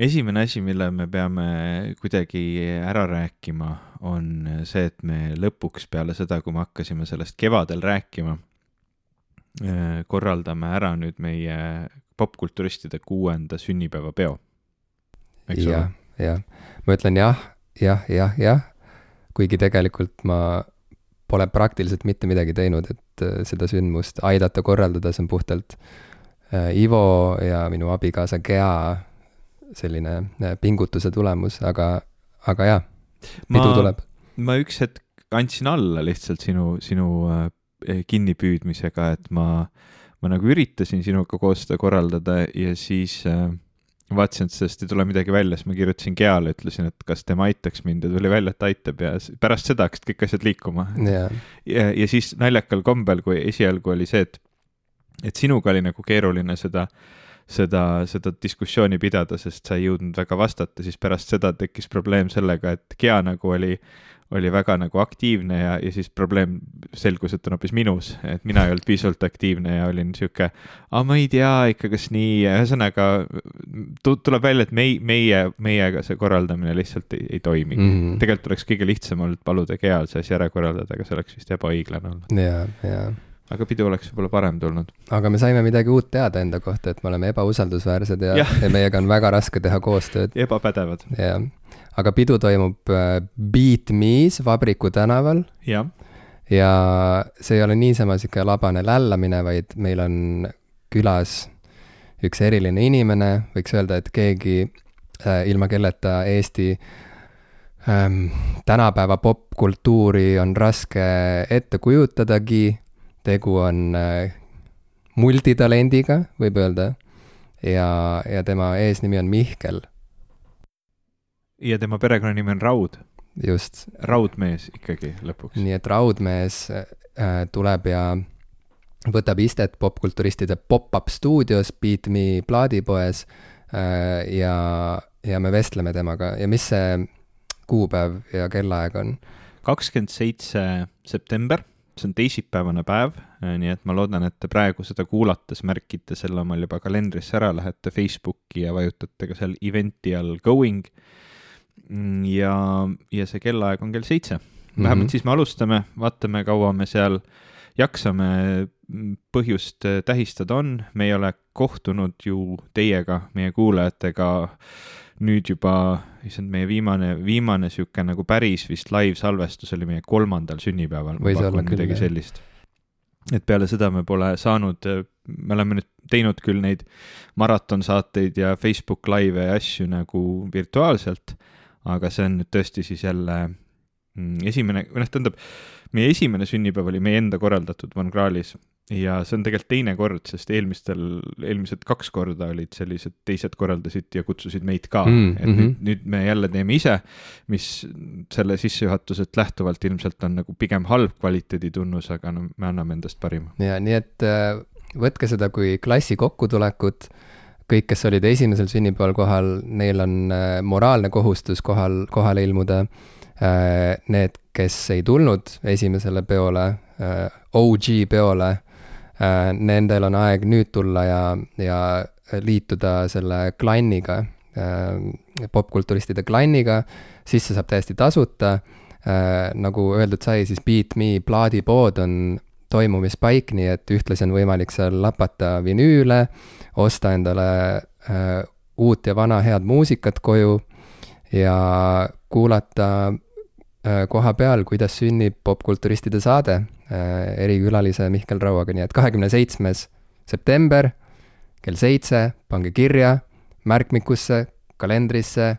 esimene asi, mille me peame kuidagi ära rääkima, on see, et me lõpuks peale seda, kui me hakkasime sellest kevadel rääkima, äh, korraldame ära nüüd meie popkulturistide kuuenda sünnipäevapeo. jah, jah, ma ütlen jah, jah, jah, jah, kuigi tegelikult ma pole praktiliselt mitte midagi teinud, et äh, seda sündmust aidata korraldada, see on puhtalt äh, Ivo ja minu abikaasa Gea selline äh, pingutuse tulemus, aga, aga jaa, pidu tuleb. ma üks hetk andsin alla lihtsalt sinu, sinu äh, kinnipüüdmisega, et ma, ma nagu üritasin sinuga koos seda korraldada ja siis äh, vaatasin, et sellest ei tule midagi välja, siis ma kirjutasin Geale, ütlesin, et kas tema aitaks mind ja tuli välja, et aitab ja pärast seda hakkasid kõik asjad liikuma yeah.. ja, ja siis naljakal kombel, kui esialgu oli see, et, et sinuga oli nagu keeruline seda äh, seda, seda diskussiooni pidada, sest sa ei jõudnud väga vastata, siis pärast seda tekkis probleem sellega, et Gea nagu oli, oli väga nagu aktiivne ja, ja siis probleem selgus, et on hoopis minus, et mina ei olnud piisavalt aktiivne ja olin sihuke, aa, ma ei tea ikka, kas nii, ühesõnaga tuleb välja, et mei-, meie, meiega see korraldamine lihtsalt ei, ei toimi mm. -hmm. tegelikult oleks kõige lihtsam olnud paluda Geal see asi ära korraldada, aga see oleks vist ebaõiglane olnud. jaa, jaa aga pidu oleks võib-olla parem tulnud. aga me saime midagi uut teada enda kohta, et me oleme ebausaldusväärsed ja, ja. ja meiega on väga raske teha koostööd. ebapädevad. jah, aga pidu toimub äh, Beat Me's Vabriku tänaval. jah. ja see ei ole niisama sihuke labane lällamine, vaid meil on külas üks eriline inimene, võiks öelda, et keegi äh, ilma kelleta Eesti ähm, tänapäeva popkultuuri on raske ette kujutadagi tegu on äh, multitalendiga, võib öelda, ja, ja tema eesnimi on Mihkel. ja tema perekonnanimi on Raud. just. raudmees ikkagi lõpuks. nii et Raudmees äh, tuleb ja võtab istet popkulturistide pop-up stuudios Beat Me plaadipoes äh, ja, ja me vestleme temaga ja mis see kuupäev ja kellaaeg on? kakskümmend seitse september see on teisipäevane päev, äh, nii et ma loodan, et te praegu seda kuulates märkite selle omal juba kalendrisse ära, lähete Facebooki ja vajutate ka seal event'i all going. Mm, ja, ja see kellaaeg on kell seitse. vähemalt mm -hmm. siis me alustame, vaatame, kaua me seal jaksame, mm, põhjust äh, tähistada on, me ei ole kohtunud ju teiega, meie kuulajatega nüüd juba, issand, meie viimane, viimane sihuke nagu päris vist live-salvestus oli meie kolmandal sünnipäeval. võis olla küll, midagi sellist. et peale seda me pole saanud, me oleme nüüd teinud küll neid maratonsaateid ja Facebook live'e ja asju nagu virtuaalselt, aga see on nüüd tõesti siis jälle mm, esimene, või noh, tähendab, meie esimene sünnipäev oli meie enda korraldatud Von Krahlis ja see on tegelikult teine kord, sest eelmistel, eelmised kaks korda olid sellised, teised korraldasid ja kutsusid meid ka mm,, et mm -hmm. nüüd, nüüd me jälle teeme ise, mis selle sissejuhatuselt lähtuvalt ilmselt on nagu pigem halb kvaliteeditunnus, aga no me anname endast parima. ja nii, et äh, võtke seda kui klassi kokkutulekut, kõik, kes olid esimesel sünnipäeval kohal, neil on äh, moraalne kohustus kohal, kohale ilmuda. Äh, need, kes ei tulnud esimesele peole, OG peole nendel on aeg nüüd tulla ja, ja liituda selle klanniga, äh, popkulturistide klanniga, sisse saab täiesti tasuta. Äh, nagu öeldud sai, siis Beat Me plaadipood on toimumispaik, nii et ühtlasi on võimalik seal lapata vinüüle, osta endale uut ja vana head muusikat koju ja kuulata koha peal, kuidas sünnib popkulturistide saade Äh, erikülalise Mihkel Rauaga, nii et kahekümne seitsmes september kell seitse, pange kirja märkmikusse, kalendrisse,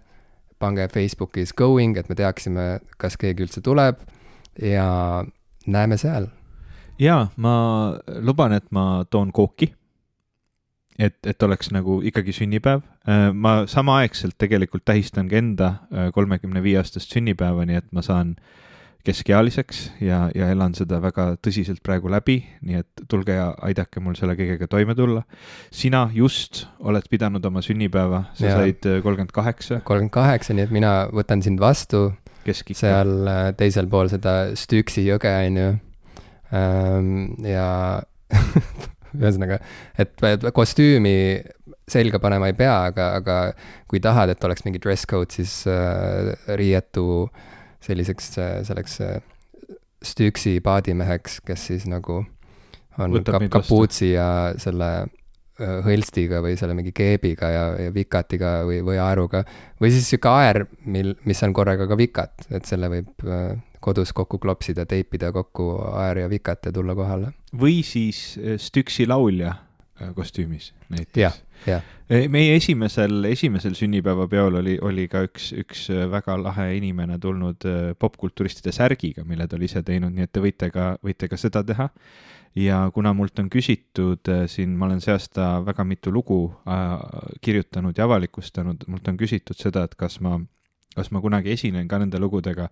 pange Facebookis going, et me teaksime, kas keegi üldse tuleb ja näeme seal. jaa, ma luban, et ma toon kooki. et, et oleks nagu ikkagi sünnipäev. Äh, ma samaaegselt tegelikult tähistan ka enda äh, kolmekümne viie aastast sünnipäeva, nii et ma saan äh, keskealiseks ja, ja elan seda väga tõsiselt praegu läbi, nii et tulge ja aidake mul selle kõigega toime tulla. sina just oled pidanud oma sünnipäeva, sa ja. said äh, kolmkümmend kaheksa. kolmkümmend kaheksa, nii et mina võtan sind vastu. seal äh, teisel pool seda Stüksi jõge, on ju. Ähm, ja ühesõnaga, et kostüümi selga panema ei pea, aga, aga kui tahad, et oleks mingi dress code, siis äh, riietu selliseks, selleks äh, stüksi paadimeheks, kes siis nagu on kap, kapuutsi ja selle äh, hõlstiga või selle mingi keebiga ja, ja vikatiga või, või aeruga. või siis sihuke aer, mil, mis on korraga ka vikat, et selle võib äh, kodus kokku klopsida, teipida kokku aer ja vikat ja tulla kohale. või siis Stüksi laulja kostüümis Jah, näiteks. meie esimesel, esimesel sünnipäevapeol oli, oli ka üks, üks eh, väga lahe inimene tulnud eh, popkulturistide särgiga, mille ta oli ise teinud, nii et te võite ka, võite ka seda teha. ja kuna mult on küsitud siin, ma olen see aasta väga mitu lugu äh, kirjutanud ja avalikustanud, mult on küsitud seda, et kas ma, kas ma kunagi esinen ka nende lugudega.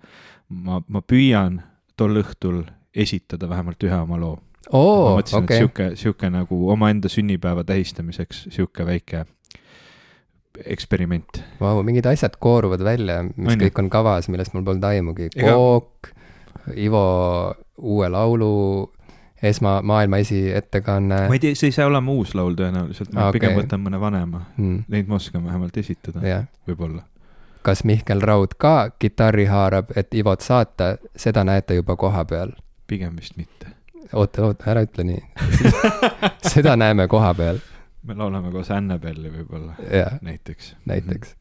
ma, ma püüan tol õhtul esitada vähemalt ühe oma loo oo, mõtlesin okay., okei, sihuke, sihuke nagu omaenda sünnipäeva tähistamiseks sihuke väike eksperiment. vau, mingid asjad kooruvad välja, mis ju? kõik on kavas, millest mul polnud aimugi. Kook, Ivo uue laulu, esma, maailma esiettekanne ma ei tea, see ei saa olema uus laul tõenäoliselt, ma okay. pigem okei. võtan mõne vanema, mm,. neid ma oskan vähemalt esitada, jah, võib-olla. kas Mihkel Raud ka kitarri haarab, et Ivot saata, seda näete juba koha peal. pigem vist mitte. oota, oota, ära ütle nii. seda näeme koha peal, me laulame koos Annabelli võib-olla, jah, näiteks. näiteks.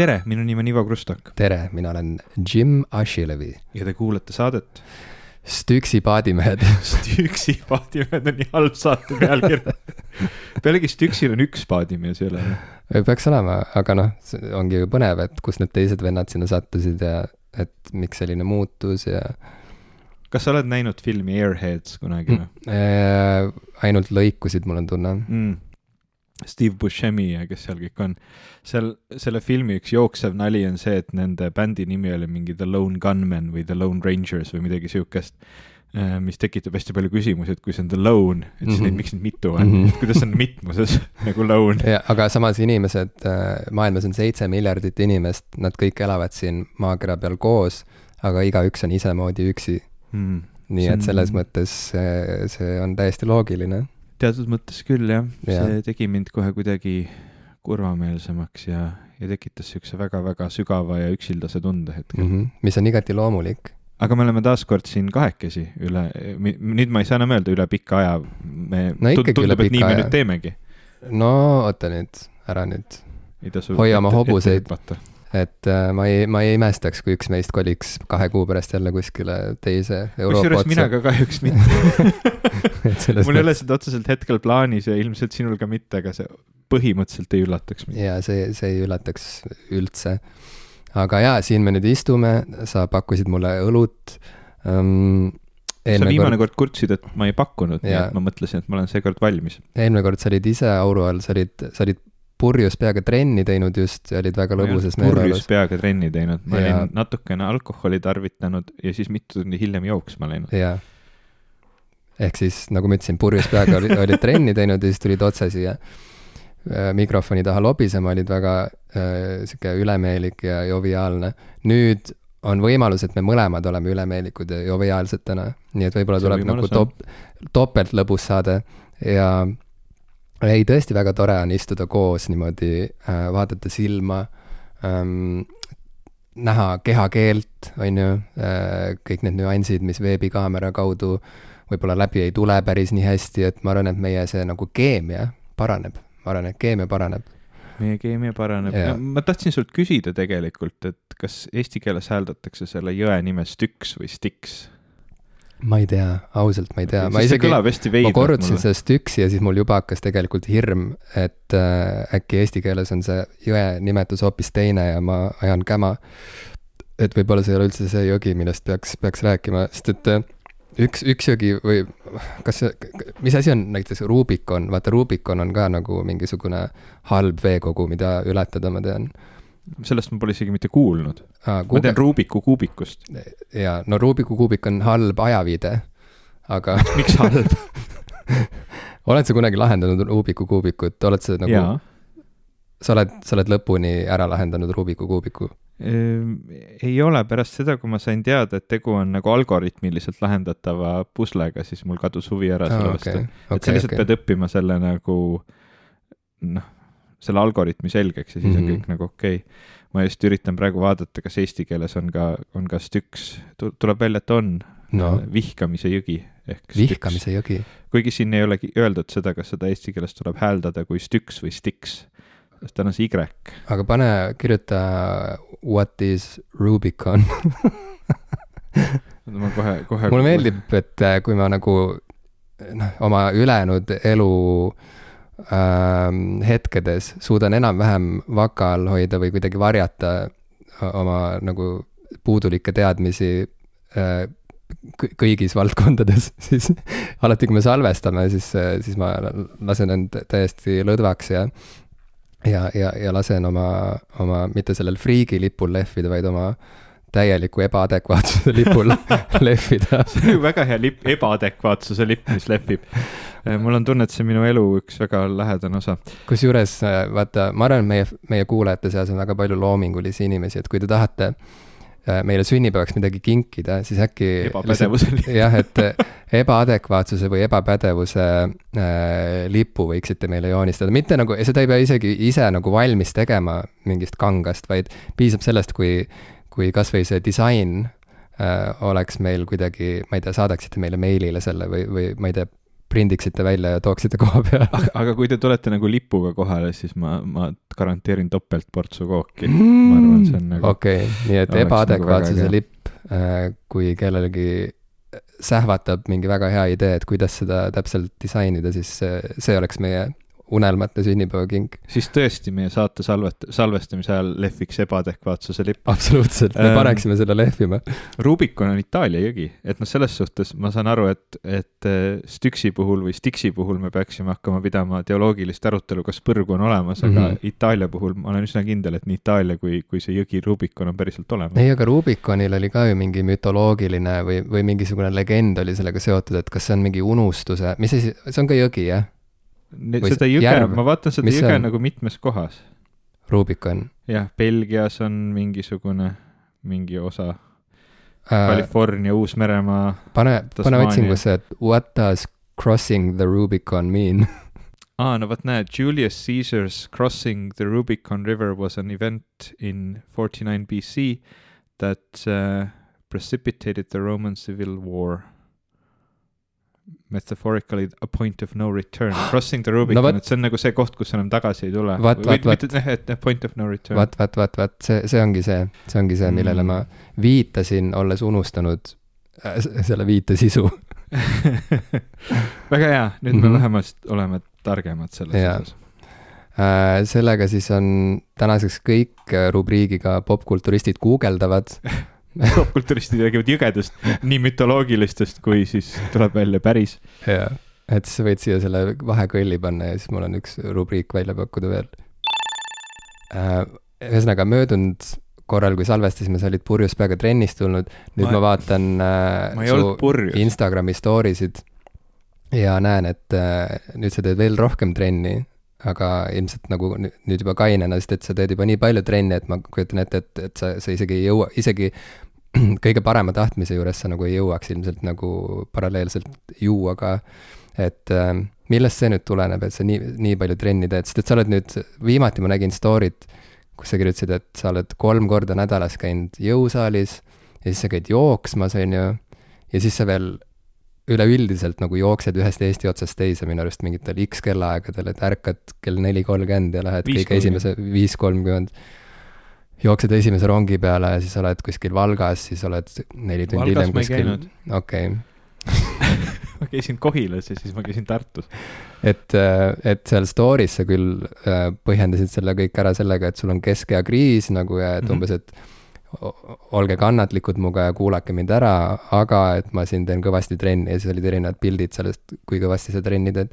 tere, minu nimi on Ivo Krustok tere, mina olen Jim Ashilevi, ja te kuulate saadet Stüksi paadimehed. Stüksi paadimehed on nii halb saate pealkiri. pealegi Stüksil on üks paadimees, või? peaks olema, aga noh, see ongi ju põnev, et kus need teised vennad sinna sattusid ja et miks selline muutus ja kas sa oled näinud filmi Airheads kunagi või äh, ainult lõikusid, mul on tunne. mm.? Steve Buscemi ja kes seal kõik on. seal, selle filmi üks jooksev nali on see, et nende bändi nimi oli mingi The Lone Gunmen või The Lone Rangers või midagi siukest, mis tekitab hästi palju küsimusi, et kui see on The Lone, et siis Mhm. neid, miks neid mitu on mm, Mhm. -hmm. kuidas on mitmuses nagu Lone. aga samas inimesed, maailmas on seitse miljardit inimest, nad kõik elavad siin maakera peal koos, aga igaüks on isemoodi üksi. Mm. nii See et selles mõttes see, see on täiesti loogiline. Teatud mõttes küll jah ja., see tegi mind kohe kuidagi kurvameelsemaks ja, ja tekitas siukse väga-väga sügava ja üksildase tunde hetkel mm. -hmm. Mm -hmm. mis on igati loomulik. aga me oleme taaskord siin kahekesi üle, nüüd ma ei saa enam öelda üle pika aja, me No tundub, et nii pika me aja. nüüd teemegi. no oota nüüd, ära nüüd, Hoia oma hobuseid. Et äh, ma ei, ma ei imestaks, kui üks meist koliks kahe kuu pärast jälle kuskile teise Euroopa kusjuures mina ka kahjuks mitte. mul ei ole seda otseselt hetkel plaanis ja ilmselt sinul ka mitte, aga see põhimõtteliselt ei üllataks mind. ja see, see ei üllataks üldse. aga jaa, siin me nüüd istume, sa pakkusid mulle õlut um,. sa viimane kord kurtsid, et ma ei pakkunud, nii Jaa. et ma mõtlesin, et ma olen seekord valmis. eelmine kord sa olid ise auru all, sa olid, sa olid purjus peaga trenni teinud just ja olid väga lõbusas purjus meeleolus. peaga trenni teinud, ma Ja- olin natukene alkoholi tarvitanud ja siis mitu tundi hiljem jooksma läinud. jaa. ehk siis nagu ma ütlesin, purjus peaga olid, olid trenni teinud ja siis tulid otse siia äh, mikrofoni taha lobisema, olid väga äh, sihuke ülemeelik ja joviaalne. nüüd on võimalus, et me mõlemad oleme ülemeelikud ja joviaalsed täna, nii et võib-olla tuleb nagu top, topelt lõbus saade ja ei, tõesti väga tore on istuda koos niimoodi äh,, vaadata silma ähm,, näha kehakeelt, on ju äh,, kõik need nüansid, mis veebikaamera kaudu võib-olla läbi ei tule päris nii hästi, et ma arvan, et meie see nagu keemia paraneb, ma arvan, et keemia paraneb. meie keemia paraneb Jaa. ja.. ma tahtsin sult küsida tegelikult, et kas eesti keeles hääldatakse selle jõe nime Styx või Styx? Ma ei tea, ausalt ma ei tea, ma isegi, ma korrutasin mulle. seda stüksi ja siis mul juba hakkas tegelikult hirm, et äh, äkki eesti keeles on see jõe nimetus hoopis teine ja ma ajan käma. et võib-olla see ei ole üldse see jõgi, millest peaks, peaks rääkima, sest et äh, üks, üks jõgi või kas mis asi on näiteks Rubicon, vaata Rubicon on ka nagu mingisugune halb veekogu, mida ületada, ma tean sellest ma pole isegi mitte kuulnud. ah,. ma tean Rubiku kuubikust. jaa, no Rubiku kuubik on halb ajaviide, aga miks halb? oled sa kunagi lahendanud Rubiku kuubikut, oled sa nagu, jaa, sa oled, sa oled lõpuni ära lahendanud Rubiku kuubiku? Ehm, ei ole, pärast seda, kui ma sain teada, et tegu on nagu algoritmiliselt lahendatava puslega, siis mul kadus huvi ära selle Aa, vastu okei, et sa lihtsalt okei. pead õppima selle nagu noh, selle algoritmi selgeks ja siis on Mhm. kõik nagu okei okay. ma just üritan praegu vaadata, kas eesti keeles on ka, on ka stüks, tuleb välja, et on no äh, vihkamise jõgi ehk vihkamise jõgi. kuigi siin ei olegi öeldud seda, kas seda eesti keeles tuleb hääldada kui stüks või stiks, sest tal on see Y. aga pane, kirjuta what is Rubicon ma kohe, kohe. mulle meeldib, et äh, kui ma nagu noh, oma ülejäänud elu ähm, hetkedes suudan enam-vähem vaka all hoida või kuidagi varjata oma nagu puudulikke teadmisi äh, kõ- kõigis valdkondades, siis alati, kui me salvestame, siis, siis ma lasen end täiesti lõdvaks ja ja, ja, ja lasen oma, oma, mitte sellel friigi lipul lehvida, vaid oma täieliku ebaadekvaatsuse lipul lehvida. see on ju väga hea lipp, ebaadekvaatsuse lipp, mis lehvib. mul on tunne, et see on minu elu üks väga lähedane osa. kusjuures vaata, ma arvan, et meie, meie kuulajate seas on väga palju loomingulisi inimesi, et kui te tahate äh, meile sünnipäevaks midagi kinkida, siis äkki. ebapädevuse lipp. jah, et ebaadekvaatsuse või ebapädevuse äh, lipu võiksite meile joonistada, mitte nagu, seda ei pea isegi ise nagu valmis tegema mingist kangast, vaid piisab sellest, kui kui kasvõi see disain äh, oleks meil kuidagi, ma ei tea, saadaksite meile meilile selle või, või ma ei tea, prindiksite välja ja tooksite koha peale. aga kui te tulete nagu lipuga kohale, siis ma, ma garanteerin topeltportsu kooki mm.. ma arvan, see on nagu. okei okay,, nii et ebaadekvaatsuse nagu lipp äh,, kui kellelgi sähvatab mingi väga hea idee, et kuidas seda täpselt disainida, siis see, see oleks meie unelmate sünnipäevakink. siis tõesti meie saate salvet-, salvestamise ajal lehviks ebaadekvaatsuse lipp. absoluutselt, me ähm, paneksime selle lehvima. Rubicon on Itaalia jõgi, et noh, selles suhtes ma saan aru, et, et Stüksi puhul või Stiksi puhul me peaksime hakkama pidama teoloogilist arutelu, kas põrgu on olemas, aga mm -hmm. Itaalia puhul ma olen üsna kindel, et nii Itaalia kui, kui see jõgi Rubicon on päriselt olemas. ei, aga Rubiconil oli ka ju mingi mütoloogiline või, või mingisugune legend oli sellega seotud, et kas see on mingi unustuse, mis asi, see on ka jõgi, jah? Seda jõge, ma vaatan seda jõge on? nagu mitmes kohas. Rubicon. jah, Belgias on mingisugune, mingi osa äh,. California, Uus-Meremaa. pane, pane otsingusse, et what does crossing the Rubicon mean aa ah,, no vot näed, Julius Caesar's crossing the Rubicon river was an event in forty nine BC that uh, precipitated the Roman civil war metaphorically a point of no return, crossing the Rubicon no,, et see on nagu see koht, kus enam tagasi ei tule. vaat. et point of no return. vaat, vaat, vaat, vaat see, see ongi see, see ongi see, millele mm. ma viitasin, olles unustanud äh, selle viite sisu väga hea, nüüd mm -hmm. me vähemalt oleme targemad selles osas äh,. sellega siis on tänaseks kõik rubriigiga popkulturistid guugeldavad popkulturistid räägivad jõgedest, nii mütoloogilistest kui siis tuleb välja päris. jaa, et sa võid siia selle vahekõlli panna ja siis mul on üks rubriik välja pakkuda veel. ühesõnaga, möödunud korral, kui salvestasime, sa olid purjus peaga trennist tulnud, nüüd ma, ma vaatan äh, ma su Instagrami story sid ja näen, et äh, nüüd sa teed veel rohkem trenni, aga ilmselt nagu nüüd juba kainena, sest et sa teed juba nii palju trenni, et ma kujutan ette, et, et sa, sa isegi ei jõua, isegi kõige parema tahtmise juures sa nagu ei jõuaks ilmselt nagu paralleelselt juua ka. et äh, millest see nüüd tuleneb, et sa nii, nii palju trenni teed, sest et sa oled nüüd, viimati ma nägin story't, kus sa kirjutasid, et sa oled kolm korda nädalas käinud jõusaalis ja siis sa käid jooksmas, on ju, ja siis sa veel üleüldiselt nagu jooksed ühest Eesti otsast teise minu arust mingitel X kellaaegadel, et ärkad kell neli kolmkümmend ja lähed kõige esimese viis kolmkümmend. jooksed esimese rongi peale ja siis oled kuskil Valgas, siis oled neli tundi hiljem kuskil. okei okay. ma käisin Kohilas ja siis ma käisin Tartus. et, et seal story's sa küll äh, põhjendasid selle kõik ära sellega, et sul on keskeakriis nagu ja et mm -hmm. umbes, et olge kannatlikud minuga ja kuulake mind ära, aga et ma siin teen kõvasti trenni ja siis olid erinevad pildid sellest, kui kõvasti sa trenni teed.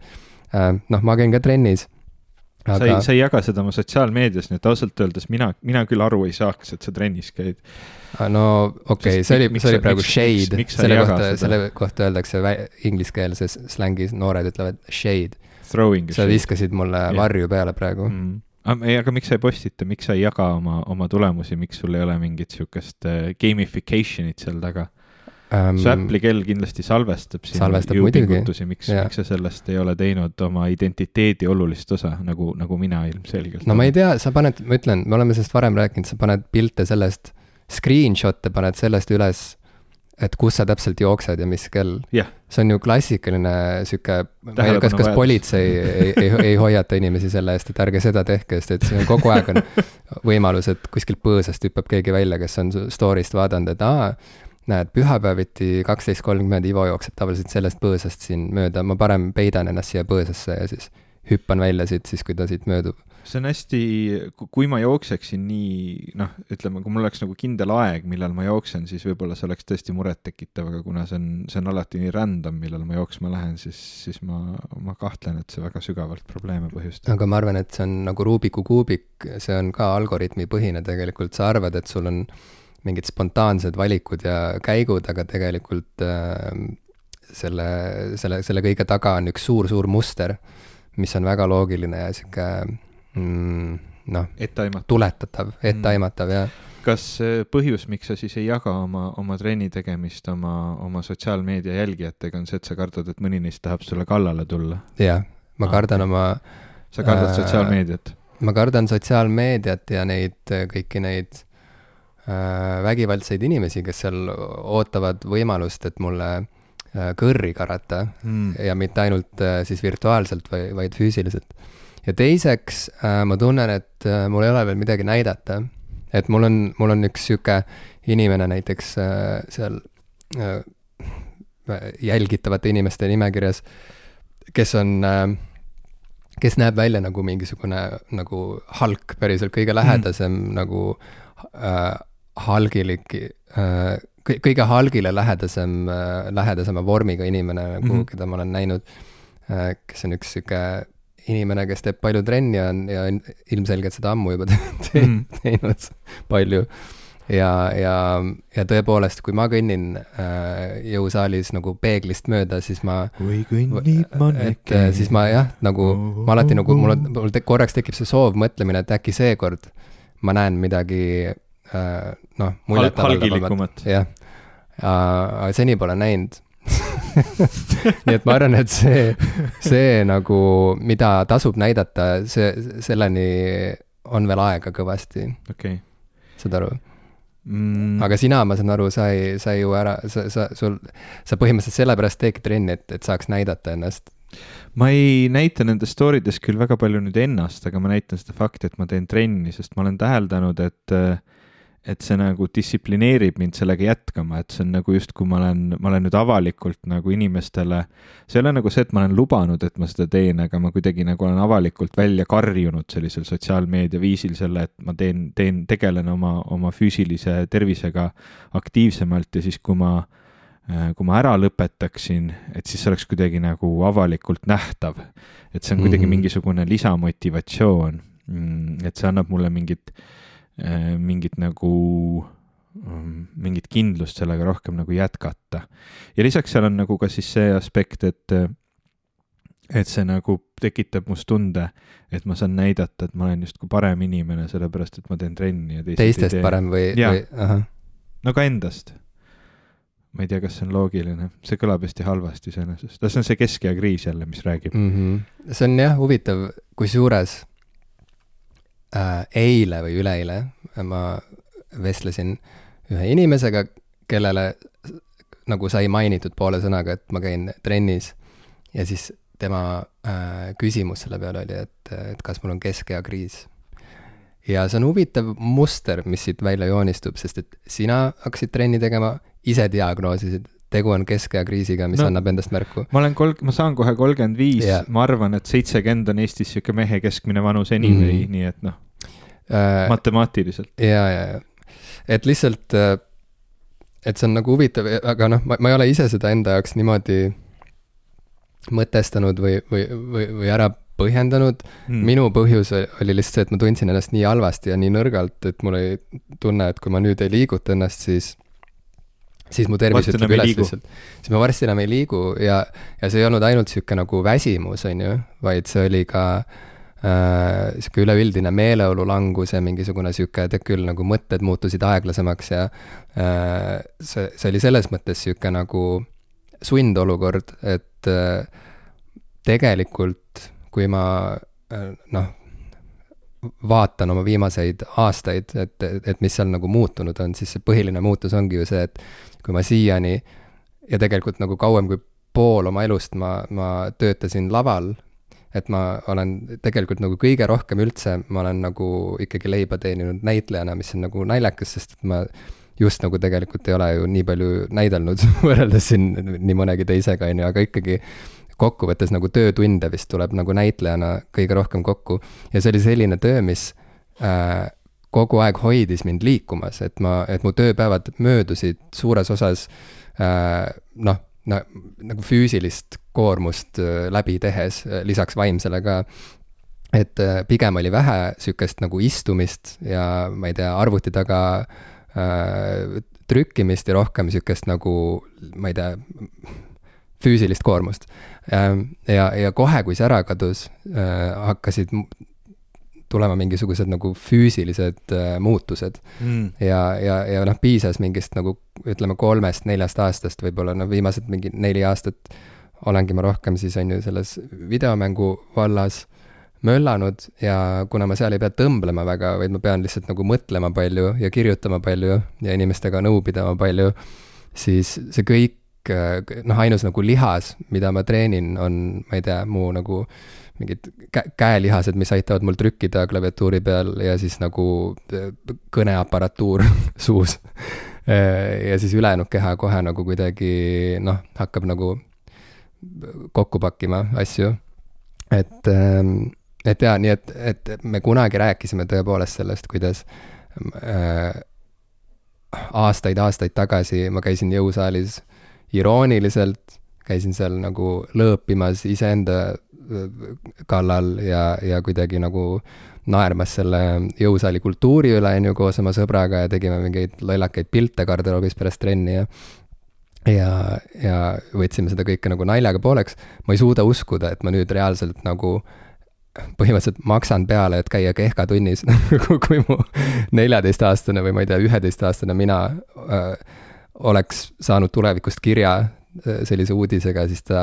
noh, ma käin ka trennis. Aga... sa ei, sa ei jaga seda oma sotsiaalmeedias, nii et ausalt öeldes mina, mina küll aru ei saaks, et sa trennis käid. no okei okay,, see oli, see oli praegu miks, shade, selle kohta, selle kohta öeldakse ingliskeelses slängis, noored ütlevad shade. Sa viskasid mulle yeah. varju peale praegu mm ei, aga miks sa ei postita, miks sa ei jaga oma, oma tulemusi, miks sul ei ole mingit sihukest äh, gamification'it seal taga um,? su Apple'i kell kindlasti salvestab sinu jõupingutusi, miks, miks sa sellest ei ole teinud oma identiteedi olulist osa, nagu, nagu mina ilmselgelt. no ma ei tea, sa paned, ma ütlen, me oleme sellest varem rääkinud, sa paned pilte sellest, screenshot'e paned sellest üles et kus sa täpselt jooksed ja mis kell. Yeah.. see on ju klassikaline sihuke, ma ei tea, kas, kas politsei ei, ei, ei hoiata inimesi selle eest, et ärge seda tehke, sest et see on kogu aeg on võimalus, et kuskilt põõsast hüppab keegi välja, kes on story'st vaadanud, et aa, näed, pühapäeviti kaksteist kolmkümmend Ivo jookseb tavaliselt sellest põõsast siin mööda, ma parem peidan ennast siia põõsasse ja siis hüppan välja siit siis, kui ta siit möödub. See on hästi, kui ma jookseksin nii noh, ütleme, kui mul oleks nagu kindel aeg, millal ma jooksen, siis võib-olla see oleks tõesti murettekitav, aga kuna see on, see on alati nii random, millal ma jooksma lähen, siis, siis ma, ma kahtlen, et see väga sügavalt probleeme põhjustab. aga ma arvan, et see on nagu Rubiku kuubik, see on ka algoritmipõhine. Tegelikult, sa arvad, et sul on mingid spontaansed valikud ja käigud, aga tegelikult äh, selle, selle, selle kõige taga on üks suur-suur muster, mis on väga loogiline ja sihuke mm, noh, tuletatav, etteaimatav mm. ja kas põhjus, miks sa siis ei jaga oma, oma trenni tegemist oma, oma sotsiaalmeedia jälgijatega, on see, et sa kardad, et mõni neist tahab sulle kallale tulla? jah, ma kardan okay. oma. sa kardad äh, sotsiaalmeediat? ma kardan sotsiaalmeediat ja neid, kõiki neid äh, vägivaldseid inimesi, kes seal ootavad võimalust, et mulle äh, kõrri karata mm. ja mitte ainult äh, siis virtuaalselt, vaid, vaid füüsiliselt ja teiseks äh, ma tunnen, et äh, mul ei ole veel midagi näidata. et mul on, mul on üks sihuke inimene näiteks äh, seal äh, jälgitavate inimeste nimekirjas, kes on äh, kes näeb välja nagu mingisugune nagu Hulk, päriselt kõige lähedasem mm. nagu äh, Hulgilik äh, kõige Hulgile lähedasem äh,, lähedasema vormiga inimene nagu mm, -hmm. keda ma olen näinud äh,, kes on üks sihuke inimene, kes teeb palju trenni on ja ilmselgelt seda ammu juba te mm. teinud palju. ja, ja, ja tõepoolest, kui ma kõnnin äh, jõusaalis nagu peeglist mööda, siis ma. kui kõnnib mannekäin. et äh, siis ma jah, nagu ma alati nagu mul on, mul te, korraks tekib see soov, mõtlemine, et äkki seekord ma näen midagi äh, noh, muljetavaldavamat. jah, aga seni pole näinud nii et ma arvan, et see, see nagu, mida tasub näidata, see, selleni on veel aega kõvasti okay.. saad aru mm.? aga sina, ma saan aru, sa ei, sa ei jõua ära, sa, sa, sul, sa põhimõtteliselt sellepärast teedki trenni, et, et saaks näidata ennast ma ei näita nendes story des küll väga palju nüüd ennast, aga ma näitan seda fakti, et ma teen trenni, sest ma olen täheldanud, et äh, et see nagu distsiplineerib mind sellega jätkama, et see on nagu justkui ma olen, ma olen nüüd avalikult nagu inimestele, see ei ole nagu see, et ma olen lubanud, et ma seda teen, aga ma kuidagi nagu olen avalikult välja karjunud sellisel sotsiaalmeedia viisil selle, et ma teen, teen, tegelen oma, oma füüsilise tervisega aktiivsemalt ja siis, kui ma kui ma ära lõpetaksin, et siis see oleks kuidagi nagu avalikult nähtav. et see on kuidagi mm -hmm. mingisugune lisamotivatsioon, mm, et see annab mulle mingit äh, Äh, mingit nagu, ähm, mingit kindlust sellega rohkem nagu jätkata. ja lisaks seal on nagu ka siis see aspekt, et, et see nagu tekitab must tunde, et ma saan näidata, et ma olen justkui parem inimene, sellepärast et ma teen trenni ja teised teistest parem või, või, ahah. no ka endast ma ei tea, kas see on loogiline, see kõlab hästi halvasti iseenesest, see on see keskea kriis jälle, mis räägib mm. -hmm. see on jah huvitav, kusjuures äh, eile või üleeile ma vestlesin ühe inimesega, kellele nagu sai mainitud poole sõnaga, et ma käin trennis ja siis tema äh, küsimus selle peale oli, et, et kas mul on keskeakriis. ja see on huvitav muster, mis siit välja joonistub, sest et sina hakkasid trenni tegema, ise diagnoosisid, tegu on keskeakriisiga, mis no, annab endast märku. ma olen kolm, ma saan kohe kolmkümmend viis, ma arvan, et seitsekümmend on Eestis sihuke mehe keskmine vanus anyway mm., nii et noh äh,. matemaatiliselt. ja, ja, ja, et lihtsalt, äh, et see on nagu huvitav, aga noh, ma, ma ei ole ise seda enda jaoks niimoodi mõtestanud või, või, või, või ära põhjendanud hmm.. minu põhjus oli lihtsalt see, et ma tundsin ennast nii halvasti ja nii nõrgalt, et mul oli tunne, et kui ma nüüd ei liiguta ennast, siis siis mu tervis ütleb üles lihtsalt. siis ma varsti enam ei liigu ja, ja see ei olnud ainult sihuke nagu väsimus, on ju, vaid see oli ka äh, sihuke üleüldine meeleolu langus ja mingisugune sihuke, tead küll, nagu mõtted muutusid aeglasemaks ja äh, see, see oli selles mõttes sihuke nagu sundolukord, et äh, tegelikult kui ma äh, noh, vaatan oma viimaseid aastaid, et, et mis seal nagu muutunud on, siis see põhiline muutus ongi ju see, et kui ma siiani ja tegelikult nagu kauem kui pool oma elust ma, ma töötasin laval, et ma olen tegelikult nagu kõige rohkem üldse, ma olen nagu ikkagi leiba teeninud näitlejana, mis on nagu naljakas, sest et ma just nagu tegelikult ei ole ju nii palju näidelnud võrreldes siin nii mõnegi teisega, on ju, aga ikkagi kokkuvõttes nagu töötunde vist tuleb nagu näitlejana kõige rohkem kokku. ja see oli selline töö, mis äh, kogu aeg hoidis mind liikumas, et ma, et mu tööpäevad möödusid suures osas äh, noh, no nagu füüsilist koormust äh, läbi tehes, äh, lisaks vaimsele ka. et äh, pigem oli vähe sihukest nagu istumist ja ma ei tea, arvuti taga äh, trükkimist ja rohkem sihukest nagu, ma ei tea, füüsilist koormust. Ja, ja kohe, kui see ära kadus, hakkasid tulema mingisugused nagu füüsilised äh, muutused. Mm.. ja, ja, ja noh, piisas mingist nagu ütleme kolmest-neljast aastast võib-olla, no viimased mingi neli aastat olengi ma rohkem siis on ju selles videomängu vallas möllanud ja kuna ma seal ei pea tõmblema väga, vaid ma pean lihtsalt nagu mõtlema palju ja kirjutama palju ja inimestega nõu pidama palju, siis see kõik, äh, noh, ainus nagu lihas, mida ma treenin, on, ma ei tea, mu nagu äh, mingid kä-, käelihased, mis aitavad mul trükkida klaviatuuri peal ja siis nagu äh, kõneaparatuur suus. Äh, ja siis ülejäänud keha kohe nagu kuidagi noh, hakkab nagu kokku pakkima asju. et, ähm, et jaa, nii et, et me kunagi rääkisime tõepoolest sellest, kuidas äh, aastaid-aastaid tagasi ma käisin jõusaalis irooniliselt, käisin seal nagu lõõpimas iseenda kallal ja, ja kuidagi nagu naermas selle jõusaali kultuuri üle, on ju, koos oma sõbraga ja tegime mingeid lollakaid pilte garderoobis pärast trenni ja ja, ja võtsime seda kõike nagu naljaga pooleks. ma ei suuda uskuda, et ma nüüd reaalselt nagu põhimõtteliselt maksan peale, et käia kehkatunnis kui mu neljateistaastane või ma ei tea, üheteistaastane mina öö, oleks saanud tulevikust kirja sellise uudisega, siis ta,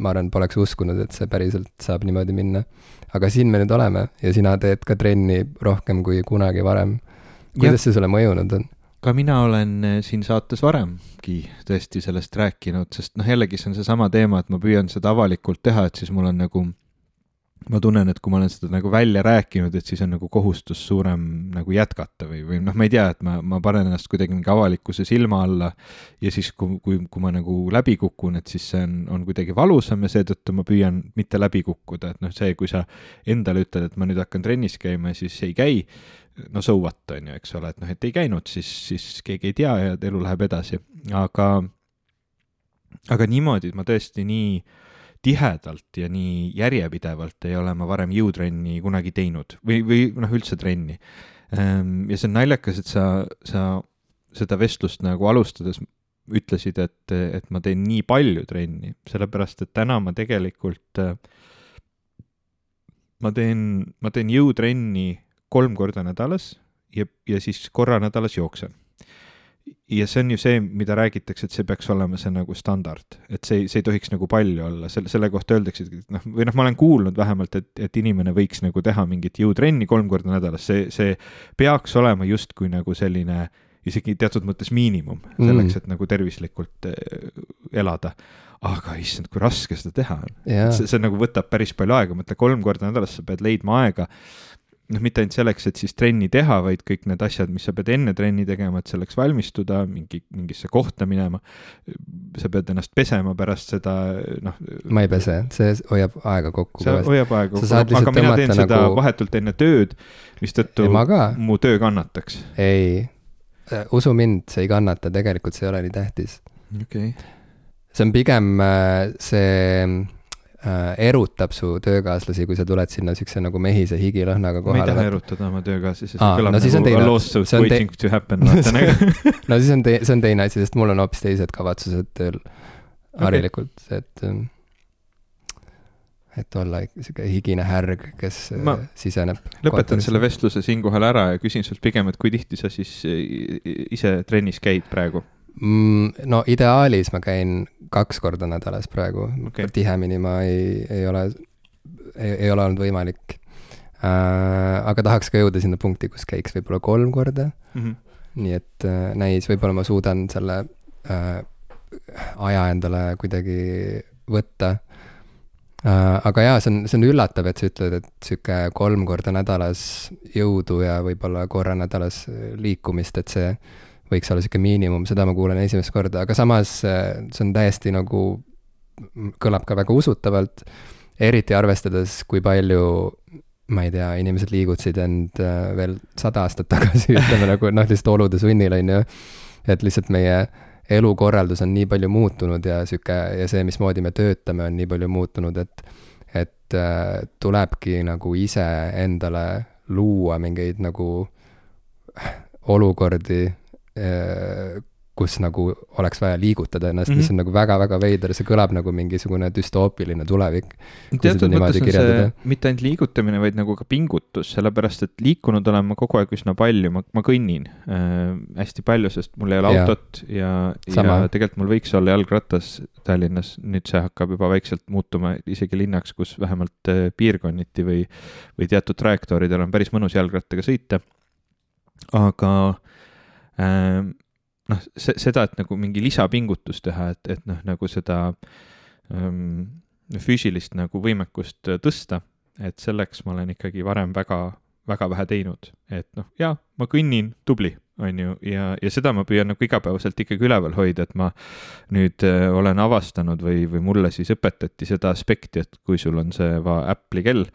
ma arvan, poleks uskunud, et see päriselt saab niimoodi minna. aga siin me nüüd oleme ja sina teed ka trenni rohkem kui kunagi varem. kuidas ja. see sulle mõjunud on? ka mina olen eh, siin saates varemgi tõesti sellest rääkinud, sest noh, jällegi see on seesama teema, et ma püüan seda avalikult teha, et siis mul on nagu ma tunnen, et kui ma olen seda nagu välja rääkinud, et siis on nagu kohustus suurem nagu jätkata või, või noh, ma ei tea, et ma, ma panen ennast kuidagi mingi avalikkuse silma alla ja siis, kui, kui, kui ma nagu läbi kukun, et siis see on, on kuidagi valusam ja seetõttu ma püüan mitte läbi kukkuda, et noh, see, kui sa endale ütled, et ma nüüd hakkan trennis käima ja siis ei käi, no so what, on ju, eks ole, et noh, et ei käinud, siis, siis keegi ei tea ja elu läheb edasi, aga aga niimoodi, et ma tõesti nii tihedalt ja nii järjepidevalt ei ole ma varem jõutrenni kunagi teinud või, või noh, üldse trenni. Ehm, ja see on naljakas, et sa, sa seda vestlust nagu alustades ütlesid, et, et ma teen nii palju trenni, sellepärast et täna ma tegelikult, ma teen, ma teen jõutrenni kolm korda nädalas ja, ja siis korra nädalas jooksen ja see on ju see, mida räägitakse, et see peaks olema see nagu standard, et see, see ei tohiks nagu palju olla, selle, selle kohta öeldakse, et noh, või noh, ma olen kuulnud vähemalt, et, et inimene võiks nagu teha mingit jõutrenni kolm korda nädalas, see, see peaks olema justkui nagu selline isegi teatud mõttes miinimum selleks mm., et nagu tervislikult eh, elada. aga issand, kui raske seda teha on. Yeah.. see, see nagu võtab päris palju aega, mõtle kolm korda nädalas sa pead leidma aega noh, mitte ainult selleks, et siis trenni teha, vaid kõik need asjad, mis sa pead enne trenni tegema, et selleks valmistuda, mingi, mingisse kohta minema. sa pead ennast pesema pärast seda, noh. ma ei pese, see hoiab aega kokku. see hoiab aega kokku, aga mina teen nagu... seda vahetult enne tööd, mistõttu mu töö kannataks. ei, usu mind, see ei kannata, tegelikult see ei ole nii tähtis. okei okay.. see on pigem äh, see äh, erutab su töökaaslasi, kui sa tuled sinna siukse nagu mehise higilõhnaga kohale. ma ei taha erutada oma töökaaslasi, see kõlab no, nagu a lawsuit waiting te... to happen nagu no siis on tei-, see on teine asi, sest mul on hoopis teised kavatsused tööl harilikult okay., et ähm, et olla sihuke higine härg, kes Ma äh, siseneb. lõpetan selle vestluse siinkohal ära ja küsin sult pigem, et kui tihti sa siis eh, ise trennis käid praegu? mm,? no ideaalis ma käin kaks korda nädalas praegu okay., tihemini ma ei, ei ole, ei ole olnud võimalik äh,. aga tahaks ka jõuda sinna punkti, kus käiks võib-olla kolm korda Mm -hmm. nii et äh, näis, võib-olla ma suudan selle äh, aja endale kuidagi võtta äh,. aga jaa, see on, see on üllatav, et sa ütled, et sihuke kolm korda nädalas jõudu ja võib-olla korra nädalas liikumist, et see võiks olla sihuke miinimum, seda ma kuulen esimest korda, aga samas äh, see on täiesti nagu, kõlab ka väga usutavalt, eriti arvestades, kui palju ma ei tea, inimesed liigutasid end äh, veel sada aastat tagasi, ütleme nagu noh, lihtsalt olude sunnil, on ju. et lihtsalt meie elukorraldus on nii palju muutunud ja sihuke ja see, mismoodi me töötame, on nii palju muutunud, et et äh, tulebki nagu ise endale luua mingeid nagu olukordi, kus nagu oleks vaja liigutada ennast mm, -hmm. mis on nagu väga-väga veider, see kõlab nagu mingisugune düstoopiline tulevik. teatud mõttes on see mitte ainult liigutamine, vaid nagu ka pingutus, sellepärast et liikunud olen ma kogu aeg üsna palju, ma, ma kõnnin äh, hästi palju, sest mul ei ole Jaa. autot ja, ja tegelikult mul võiks olla jalgratas Tallinnas, nüüd see hakkab juba vaikselt muutuma isegi linnaks, kus vähemalt äh, piirkonniti või, või teatud trajektooridel on päris mõnus jalgrattaga sõita. aga äh, noh, see, seda, et nagu mingi lisapingutus teha, et, et noh, nagu seda ähm, füüsilist nagu võimekust tõsta, et selleks ma olen ikkagi varem väga, väga vähe teinud, et noh, jaa, ma kõnnin, tubli, on ju, ja, ja seda ma püüan nagu igapäevaselt ikkagi üleval hoida, et ma nüüd äh, olen avastanud või, või mulle siis õpetati seda aspekti, et kui sul on see Apple'i kell,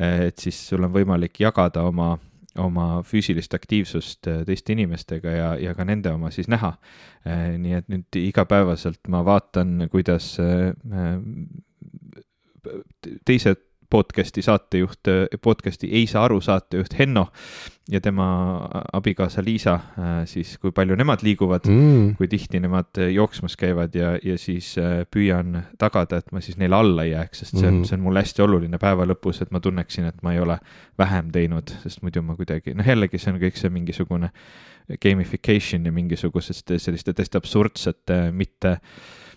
et siis sul on võimalik jagada oma oma füüsilist aktiivsust äh, teiste inimestega ja, ja ka nende oma siis näha. nii et nüüd igapäevaselt ma vaatan, kuidas äh, teised podcast'i saatejuht, podcast'i Ei saa aru saatejuht Henno ja tema abikaasa Liisa, siis kui palju nemad liiguvad mm. kui tihti nemad jooksmas käivad ja, ja siis äh, püüan tagada, et ma siis neile alla ei jääks, sest see on, Mhm. see on mulle hästi oluline päeva lõpus, et ma tunneksin, et ma ei ole vähem teinud, sest muidu ma kuidagi, noh jällegi see on kõik see mingisugune gamification ja mingisugusest selliste täiesti absurdsete, mitte mm,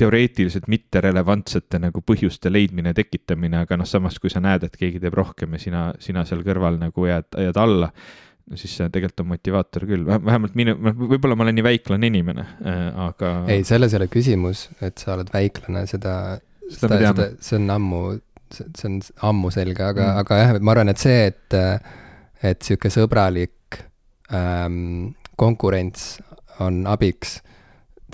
teoreetiliselt mitterelevantsete nagu põhjuste leidmine, tekitamine, aga noh, samas kui sa näed, et keegi teeb rohkem ja sina, sina seal kõrval nagu jääd, jääd alla, no siis see tegelikult on motivaator küll, vähemalt minu, võib-olla ma olen nii väiklane inimene, aga. ei, selles ei ole küsimus, et sa oled väiklane, seda, Seda me teame. see on ammu, see on ammu selge, aga Mm. mm., aga jah, ma arvan, et see, et, et sihuke sõbralik ähm, konkurents on abiks,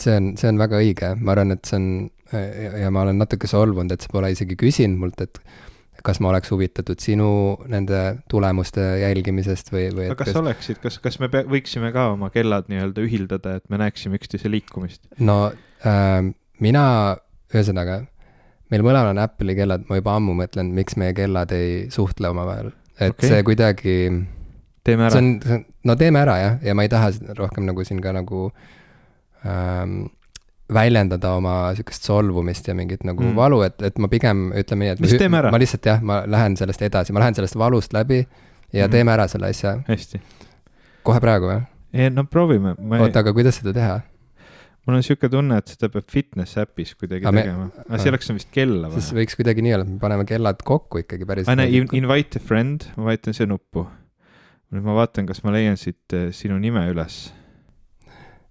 see on, see on väga õige, ma arvan, et see on ja, ja ma olen natuke solvunud, et sa pole isegi küsinud mult, et kas ma oleks huvitatud sinu nende tulemuste jälgimisest või, või kas sa oleksid, kas, kas me pea, võiksime ka oma kellad nii-öelda ühildada, et me näeksime üksteise liikumist? no äh, mina, ühesõnaga, meil mõlemal on Apple'i kellad, ma juba ammu mõtlen, miks meie kellad ei suhtle omavahel. et okay. see kuidagi, teeme ära. no teeme ära jah, ja ma ei taha rohkem nagu siin ka nagu ähm, väljendada oma sihukest solvumist ja mingit nagu Mm. valu, et, et ma pigem ütleme nii, et Siis teeme ära. ma lihtsalt jah, ma lähen sellest edasi, ma lähen sellest valust läbi ja mm. teeme ära selle asja. hästi. kohe praegu või? no proovime, ma ei, oota, aga kuidas seda teha? mul on sihuke tunne, et seda peab fitness äpis kuidagi Aga me- tegema. aga selleks on vist kella siis vaja. võiks kuidagi nii olla, et me paneme kellad kokku ikkagi päris. aa, näe, invite a friend, ma vajutan siia nuppu. nüüd ma vaatan, kas ma leian siit eh, sinu nime üles.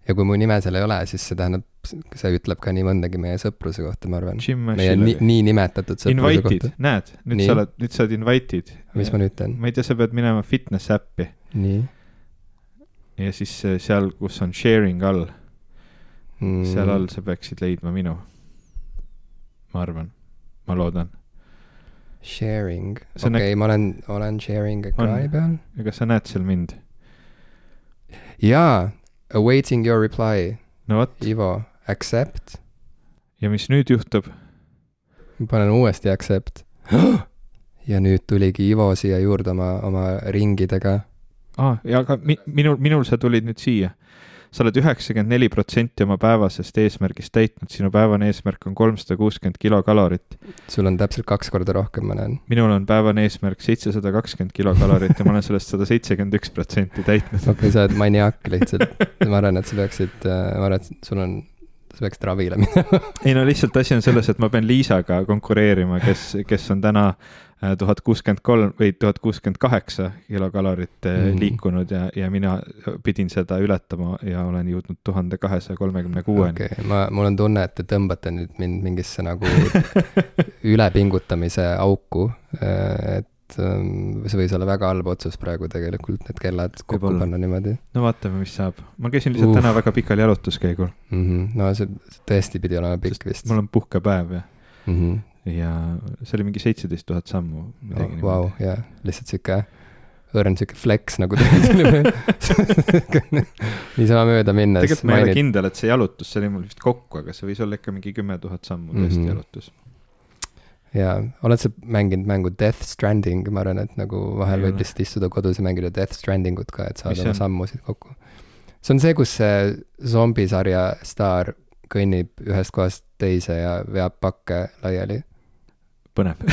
Ja kui mu nime seal ei ole, siis see tähendab, see ütleb ka nii mõndagi meie sõpruse kohta, ma arvan. Meie nii, oli. nii nimetatud sõpruse Invited kohta., näed, nüüd Nii. sa oled, nüüd sa oled invited. mis ma nüüd teen? ma ei tea, sa pead minema fitness äppi nii ja siis eh, seal, kus on sharing all mm. seal all sa peaksid leidma minu. ma arvan, ma loodan. Sharing, okei okay,, ma olen, olen sharing ekraani peal. ja kas sa näed seal mind? jaa, awaiting your reply, no vot, Ivo, accept. ja mis nüüd juhtub? ma panen uuesti accept. ja nüüd tuligi Ivo siia juurde oma, oma ringidega. aa, ja aga mi, minul, minul sa tulid nüüd siia. Sa oled üheksakümmend neli protsenti oma päevasest eesmärgist täitnud, sinu päevane eesmärk on kolmsada kuuskümmend kilokalorit. sul on täpselt kaks korda rohkem, ma näen. minul on päevane eesmärk seitsesada kakskümmend kilokalorit ja ma olen sellest sada seitsekümmend üks protsenti täitnud. okei sa oled maniak lihtsalt. ma arvan, et sa peaksid, ma arvan, et sul on sa peaksid ravile minema ei no lihtsalt asi on selles, et ma pean Liisaga konkureerima, kes, kes on täna äh, tuhat kuuskümmend kolm või tuhat kuuskümmend kaheksa kilokalorit mm. liikunud ja, ja mina pidin seda ületama ja olen jõudnud tuhande kahesaja kolmekümne kuueni. okei okay., ma, mul on tunne, et te tõmbate nüüd mind mingisse nagu ülepingutamise auku, äh, et ähm, see võis olla väga halb otsus praegu tegelikult, need kellad kokku panna niimoodi. no vaatame, mis saab. ma käisin lihtsalt uh. täna väga pikal jalutuskäigul mm. -hmm. no see tõesti pidi olema pikk vist. mul on puhkepäev ja mm, -hmm. Ja see oli mingi seitseteist tuhat sammu. Oh, vau, jaa, lihtsalt sihuke õrn sihuke flex nagu tuli niisama mööda minnes. tegelikult ma ei ole kindel, et see jalutus, see oli mul vist kokku, aga see võis olla ikka mingi kümme tuhat sammu tõesti mm -hmm. jalutus jaa, oled sa mänginud mängu Death Stranding, ma arvan, et nagu vahel võib lihtsalt istuda kodus ja mängida Death Stranding ut ka, et saada oma sammusid kokku. see on see, kus see zombisarja staar kõnnib ühest kohast teise ja veab pakke laiali. Põnev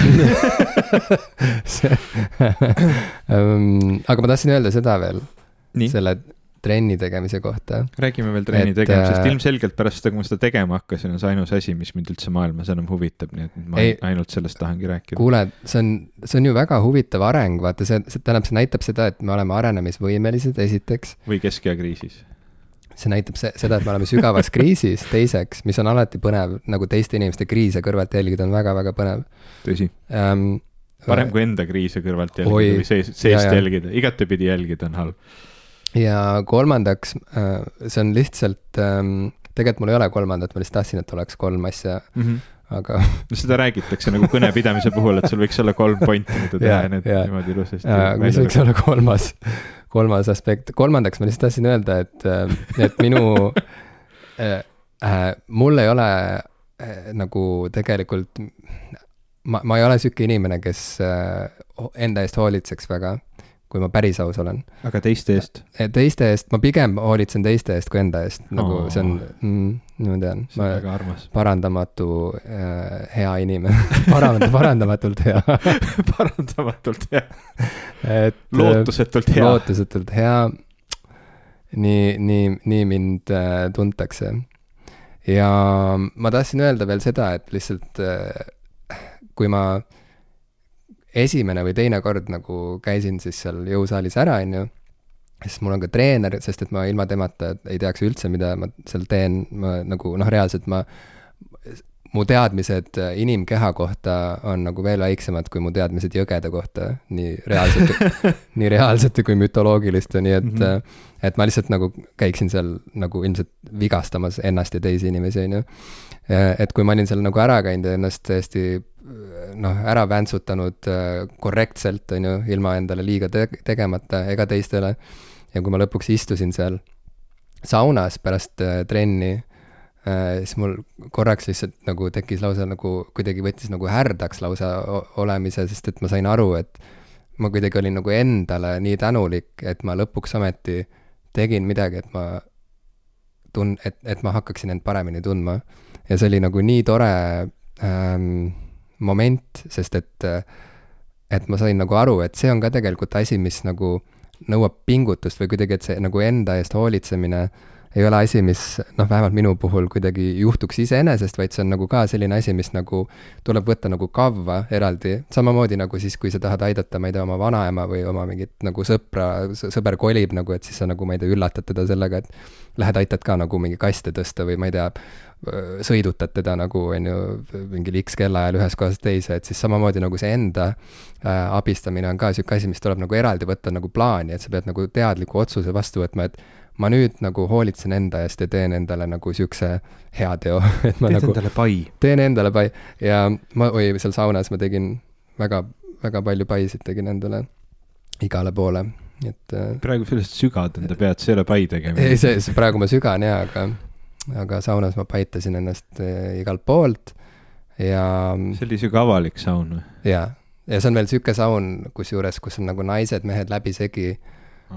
um, aga ma tahtsin öelda seda veel. selle trenni tegemise kohta. räägime veel trenni et, tegemisest, äh, ilmselgelt pärast seda, kui ma seda tegema hakkasin, on see ainus asi, mis mind üldse maailmas enam huvitab, nii et ma ei, ainult sellest tahangi rääkida. kuule, see on, see on ju väga huvitav areng, vaata see, see tähendab, see näitab seda, et me oleme arenemisvõimelised, esiteks. või keskea kriisis see näitab se-, seda, et me oleme sügavas kriisis, teiseks, mis on alati põnev, nagu teiste inimeste kriise kõrvalt jälgida, on väga-väga põnev. tõsi um,. parem kui enda kriise kõrvalt jälgida oi, või sees, seest jälgida, igatepidi jälgida on halb ja kolmandaks, äh, see on lihtsalt, ähm, tegelikult mul ei ole kolmandat, ma lihtsalt tahtsin, et oleks kolm asja mm, -hmm. aga. no seda räägitakse nagu kõnepidamise puhul, et sul võiks olla kolm pointi, mida teha ja need niimoodi ilusasti. mis võiks olla kolmas, kolmas aspekt, kolmandaks ma lihtsalt tahtsin öelda, et, äh, et minu äh,, äh, mul ei ole äh, nagu tegelikult, ma, ma ei ole sihuke inimene, kes äh, enda eest hoolitseks väga kui ma päris aus olen. aga teiste eest? Teiste eest, ma pigem hoolitsen teiste eest kui enda eest, nagu oh. see on mm,, ma tean. see on väga armas. parandamatu äh, hea inimene parand-, parandamatult hea parandamatult hea et lootusetult hea. lootusetult hea. nii, nii, nii mind äh, tuntakse. ja ma tahtsin öelda veel seda, et lihtsalt äh, kui ma äh, esimene või teine kord nagu käisin siis seal jõusaalis ära, on ju, siis mul on ka treener, sest et ma ilma temata ei teaks üldse, mida ma seal teen, ma nagu noh, reaalselt ma, mu teadmised inimkeha kohta on nagu veel väiksemad kui mu teadmised jõgede kohta, nii reaalsete nii reaalsete kui mütoloogiliste, nii et mm, -hmm. et ma lihtsalt nagu käiksin seal nagu ilmselt vigastamas ennast ja teisi inimesi, on ju. et kui ma olin seal nagu ära käinud ja ennast täiesti noh, ära väntsutanud äh, korrektselt, on ju, ilma endale liiga te tegemata ega teistele. ja kui ma lõpuks istusin seal saunas pärast äh, trenni äh,, siis mul korraks lihtsalt nagu tekkis lausa nagu, kuidagi võttis nagu härdaks lausa olemise, sest et ma sain aru, et ma kuidagi olin nagu endale nii tänulik, et ma lõpuks ometi tegin midagi, et ma tun-, et, et ma hakkaksin end paremini tundma. ja see oli nagu nii tore ähm, moment, sest et, et ma sain nagu aru, et see on ka tegelikult asi, mis nagu nõuab pingutust või kuidagi, et see nagu enda eest hoolitsemine ei ole asi, mis noh, vähemalt minu puhul kuidagi juhtuks iseenesest, vaid see on nagu ka selline asi, mis nagu tuleb võtta nagu kavva eraldi, samamoodi nagu siis, kui sa tahad aidata, ma ei tea, oma vanaema või oma mingit nagu sõpra, sõber kolib nagu, et siis sa nagu, ma ei tea, üllatad teda sellega, et lähed aitad ka nagu mingi kaste tõsta või ma ei tea, sõidutad teda nagu, on ju, mingil X kellaajal ühest kohast teise, et siis samamoodi nagu see enda äh, abistamine on ka niisugune asi, mis tuleb nagu eraldi võtta nagu plaani, et sa pead nagu teadliku otsuse vastu võtma, et ma nüüd nagu hoolitsen enda eest ja teen endale nagu niisuguse heateo, et ma teed nagu endale pai. teen endale pai ja ma, oi, seal saunas ma tegin väga, väga palju paisid tegin endale igale poole, et äh, praegu sellest sügad enda pead, see ei ole pai tegemine. ei, see, see praegu ma sügan jaa, aga aga saunas ma paitasin ennast eh, igalt poolt ja. see oli sihuke avalik saun või? jaa, ja see on veel sihuke saun, kusjuures, kus on nagu naised-mehed läbisegi.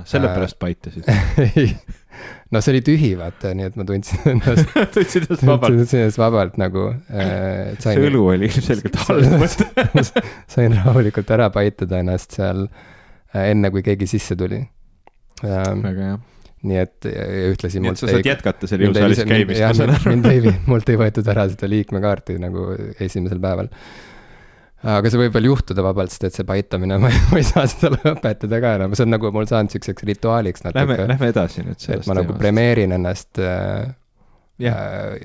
sellepärast paitasid ei, no see oli tühi, vaata, nii et ma tundsin ennast, tundsid ennast vabalt. tundsin ennast vabalt nagu äh,. see õlu oli ilmselgelt halb mõte. sain rahulikult ära paitada ennast seal äh, enne, kui keegi sisse tuli ähm,. väga hea. nii et ühtlasi nii et mult sa saad ei- jätkata seal jõusaalis käimist, ma saan aru. mind ei, mult ei võetud ära seda liikmekaarti nagu esimesel päeval. aga see võib veel juhtuda vabalt, sest et see paitamine, ma ei, saa seda lõpetada ka enam, see on nagu mul saanud siukseks rituaaliks Lähme, natuke. lähme edasi nüüd et sellest ma nagu. premeerin ennast äh, äh,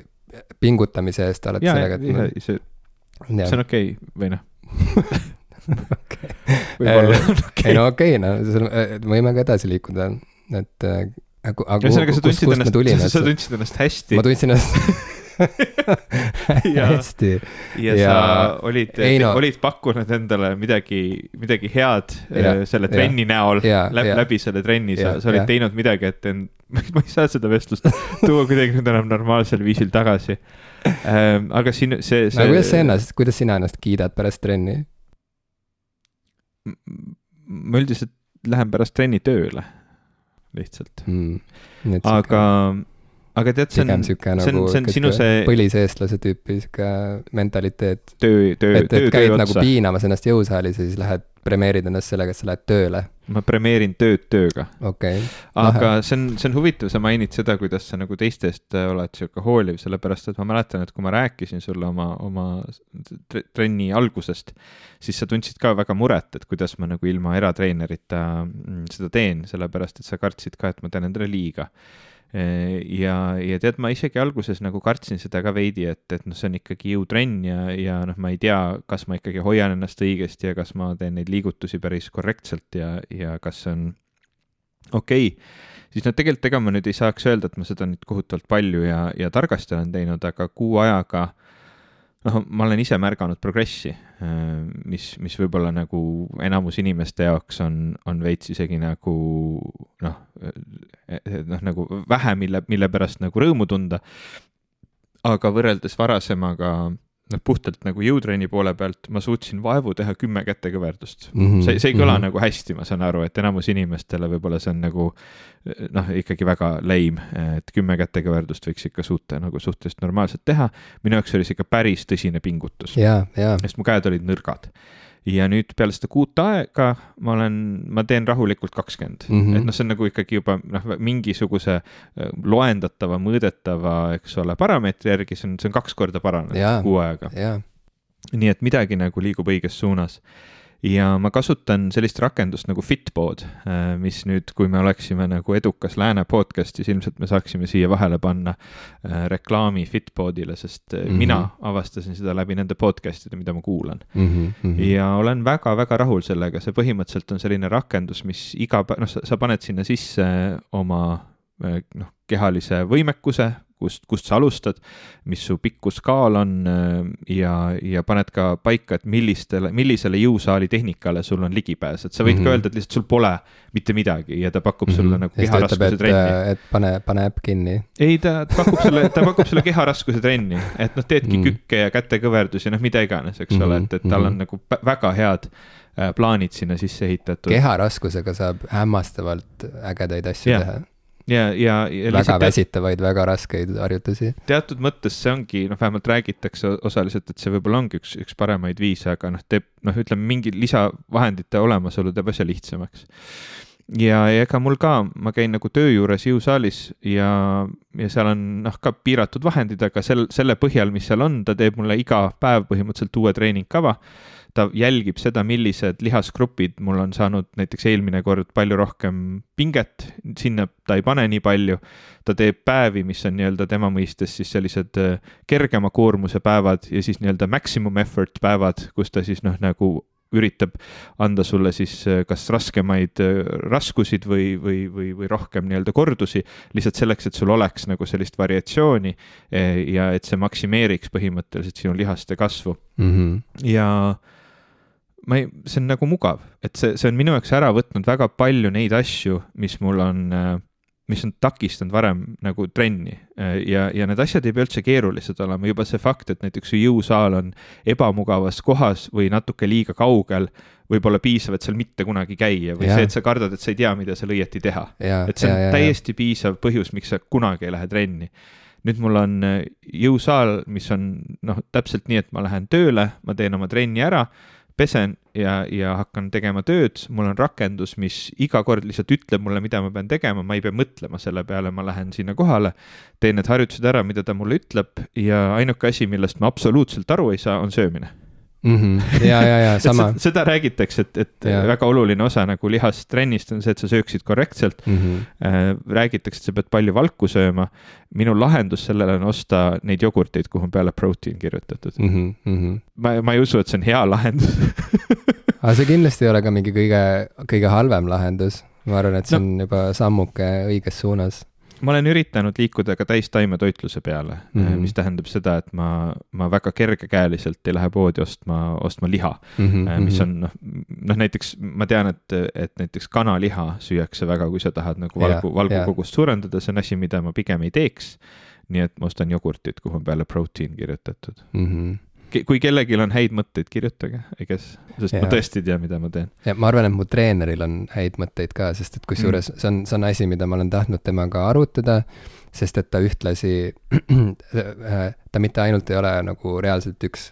pingutamise eest alati ja, sellega, et see, see on okei okay. või noh. Võib-olla Eh, on ei no okei okay,, no äh, võime ka edasi liikuda, et äh, aga aga ühesõnaga, sa tundsid ennast, sa et- tundsid ennast hästi ma tundsin ennast Ja- hästi, ja, sa olid, no- olid pakkunud endale midagi, midagi head Ja, ja, selle ja. trenni näol Ja, läbi, ja. läbi selle trenni, sa sa olid ja. teinud midagi, et end, ma ei saa seda vestlust tuua kuidagi nüüd enam normaalsel viisil tagasi ähm,. aga siin see, see. aga kuidas sa ennast, kuidas sina ennast kiidad pärast trenni? Ma üldiselt lähen pärast trenni tööle, lihtsalt, mm.. aga, aga tead, see on see on- nagu see on sinu see- põliseestlase tüüpi sihuke mentaliteet, töö, töö, töö, töö nagu otsa. piinamas ennast jõusaalis ja siis lähed, premeerid ennast sellega, et sa lähed tööle, ma premeerin tööd tööga. okei okay.. aga see on, see on huvitav, sa mainid seda, kuidas sa nagu teistest äh, oled sihuke hooliv, sellepärast et ma mäletan, et kui ma rääkisin sulle oma, oma tre- trenni algusest, siis sa tundsid ka väga muret, et kuidas ma nagu ilma eratreenerita mm, seda teen, sellepärast et sa kartsid ka, et ma teen endale liiga. ja, ja tead, ma isegi alguses nagu kartsin seda ka veidi, et, et noh, see on ikkagi jõutrenn ja, ja noh, ma ei tea, kas ma ikkagi hoian ennast õigesti ja kas ma teen neid liigutusi päris korrektselt ja, ja kas see on okei okay., siis no tegelikult ega ma nüüd ei saaks öelda, et ma seda nüüd kohutavalt palju ja, ja targasti olen teinud, aga kuu ajaga noh, ma olen ise märganud progressi, mis, mis võib-olla nagu enamus inimeste jaoks on, on veits isegi nagu noh, noh nagu vähe, mille, mille pärast nagu rõõmu tunda. aga võrreldes varasemaga noh, puhtalt nagu jõutrenni poole pealt ma suutsin vaevu teha kümme kätekõverdust mm. -hmm. see, see ei kõla mm -hmm. nagu hästi, ma saan aru, et enamus inimestele võib-olla see on nagu noh, ikkagi väga lame, et kümme kätekõverdust võiks ikka suuta nagu suhteliselt normaalselt teha. minu jaoks oli see ikka päris tõsine pingutus, ja, ja, sest mu käed olid nõrgad. Ja nüüd peale seda kuut aega ma olen, ma teen rahulikult kakskümmend mm. -hmm. et noh, see on nagu ikkagi juba noh, mingisuguse äh, loendatava, mõõdetava, eks ole, parameetri järgi see on, see on kaks korda paranenud kuu ajaga. ja, nii et midagi nagu liigub õiges suunas. Ja ma kasutan sellist rakendust nagu Fitbod, mis nüüd, kui me oleksime nagu edukas lääne podcast, siis ilmselt me saaksime siia vahele panna äh, reklaami Fitbodile, sest mm. -hmm. mina avastasin seda läbi nende podcast'ide, mida ma kuulan. mm. -hmm. ja olen väga-väga rahul sellega, see põhimõtteliselt on selline rakendus, mis iga päev, noh, sa paned sinna sisse oma äh, noh, kehalise võimekuse, kust, kust sa alustad, mis su pikkuskaal on äh, ja, ja paned ka paika, et millistele, millisele jõusaali tehnikale sul on ligipääs, et sa võid mm Mhm. -hmm. ka öelda, et lihtsalt sul pole mitte midagi ja ta pakub mm -hmm. sulle nagu keharaskuse trenni. et pane, pane äpp kinni. ei, ta pakub sulle, ta pakub sulle keharaskuse trenni, et noh, teedki Mm. mm. kükke ja kätekõverdusi, noh, mida iganes, eks mm -hmm. ole, et, et tal on Mhm. nagu vä- väga head äh, plaanid sinna sisse ehitatud. keharaskusega saab hämmastavalt ägedaid asju Jah. teha. ja, ja, ja väga väsitavaid, väga raskeid harjutusi. teatud mõttes see ongi, noh, vähemalt räägitakse osaliselt, et see võib-olla ongi üks, üks paremaid viise, aga noh, teeb noh, ütleme mingi lisavahendite olemasolu teeb asja lihtsamaks. ja, ja ega mul ka, ma käin nagu töö juures jõusaalis ja, ja seal on noh, ka piiratud vahendid, aga sel, selle põhjal, mis seal on, ta teeb mulle iga päev põhimõtteliselt uue treeningkava ta jälgib seda, millised lihasgrupid mul on saanud näiteks eelmine kord palju rohkem pinget, sinna ta ei pane nii palju. ta teeb päevi, mis on nii-öelda tema mõistes siis sellised äh, kergema koormuse päevad ja siis nii-öelda maximum effort päevad, kus ta siis noh, nagu üritab anda sulle siis äh, kas raskemaid äh, raskusid või, või, või, või rohkem nii-öelda kordusi, lihtsalt selleks, et sul oleks nagu sellist variatsiooni ja et see maksimeeriks põhimõtteliselt sinu lihaste kasvu mm. -hmm. ja ma ei, see on nagu mugav, et see, see on minu jaoks ära võtnud väga palju neid asju, mis mul on äh, mis on takistanud varem nagu trenni ja, ja need asjad ei pea üldse keerulised olema, juba see fakt, et näiteks su jõusaal on ebamugavas kohas või natuke liiga kaugel, võib olla piisav, et seal mitte kunagi käia või ja. see, et sa kardad, et sa ei tea, mida seal õieti teha. et see on ja, ja, täiesti ja. piisav põhjus, miks sa kunagi ei lähe trenni nüüd mul on jõusaal, mis on noh, täpselt nii, et ma lähen tööle, ma teen oma trenni ära pesen ja, ja hakkan tegema tööd, mul on rakendus, mis iga kord lihtsalt ütleb mulle, mida ma pean tegema, ma ei pea mõtlema selle peale, ma lähen sinna kohale, teen need harjutused ära, mida ta mulle ütleb ja ainuke asi, millest ma absoluutselt aru ei saa, on söömine mm. -hmm. ja, ja, ja sama seda räägitakse, et, et ja. väga oluline osa nagu lihastrennist on see, et sa sööksid korrektselt mm. -hmm. räägitakse, et sa pead palju valku sööma. minu lahendus sellele on osta neid jogurteid, kuhu on peale protein kirjutatud mm. -hmm. ma, ma ei usu, et see on hea lahendus aga see kindlasti ei ole ka mingi kõige, kõige halvem lahendus. ma arvan, et see no. on juba sammuke õiges suunas ma olen üritanud liikuda ka täistaimetoitluse peale mm, -hmm. mis tähendab seda, et ma, ma väga kergekäeliselt ei lähe poodi ostma, ostma liha mm, -hmm. mis on noh, noh näiteks ma tean, et, et näiteks kanaliha süüakse väga, kui sa tahad nagu valgu yeah,, valgukogust yeah. suurendada, see on asi, mida ma pigem ei teeks. nii et ma ostan jogurtit, kuhu on peale protein kirjutatud mm. -hmm kui kellelgi on häid mõtteid, kirjutage, guess, sest ja. ma tõesti ei tea, mida ma teen. ja ma arvan, et mu treeneril on häid mõtteid ka, sest et kusjuures mm. see on, see on asi, mida ma olen tahtnud temaga arutada, sest et ta ühtlasi, ta mitte ainult ei ole nagu reaalselt üks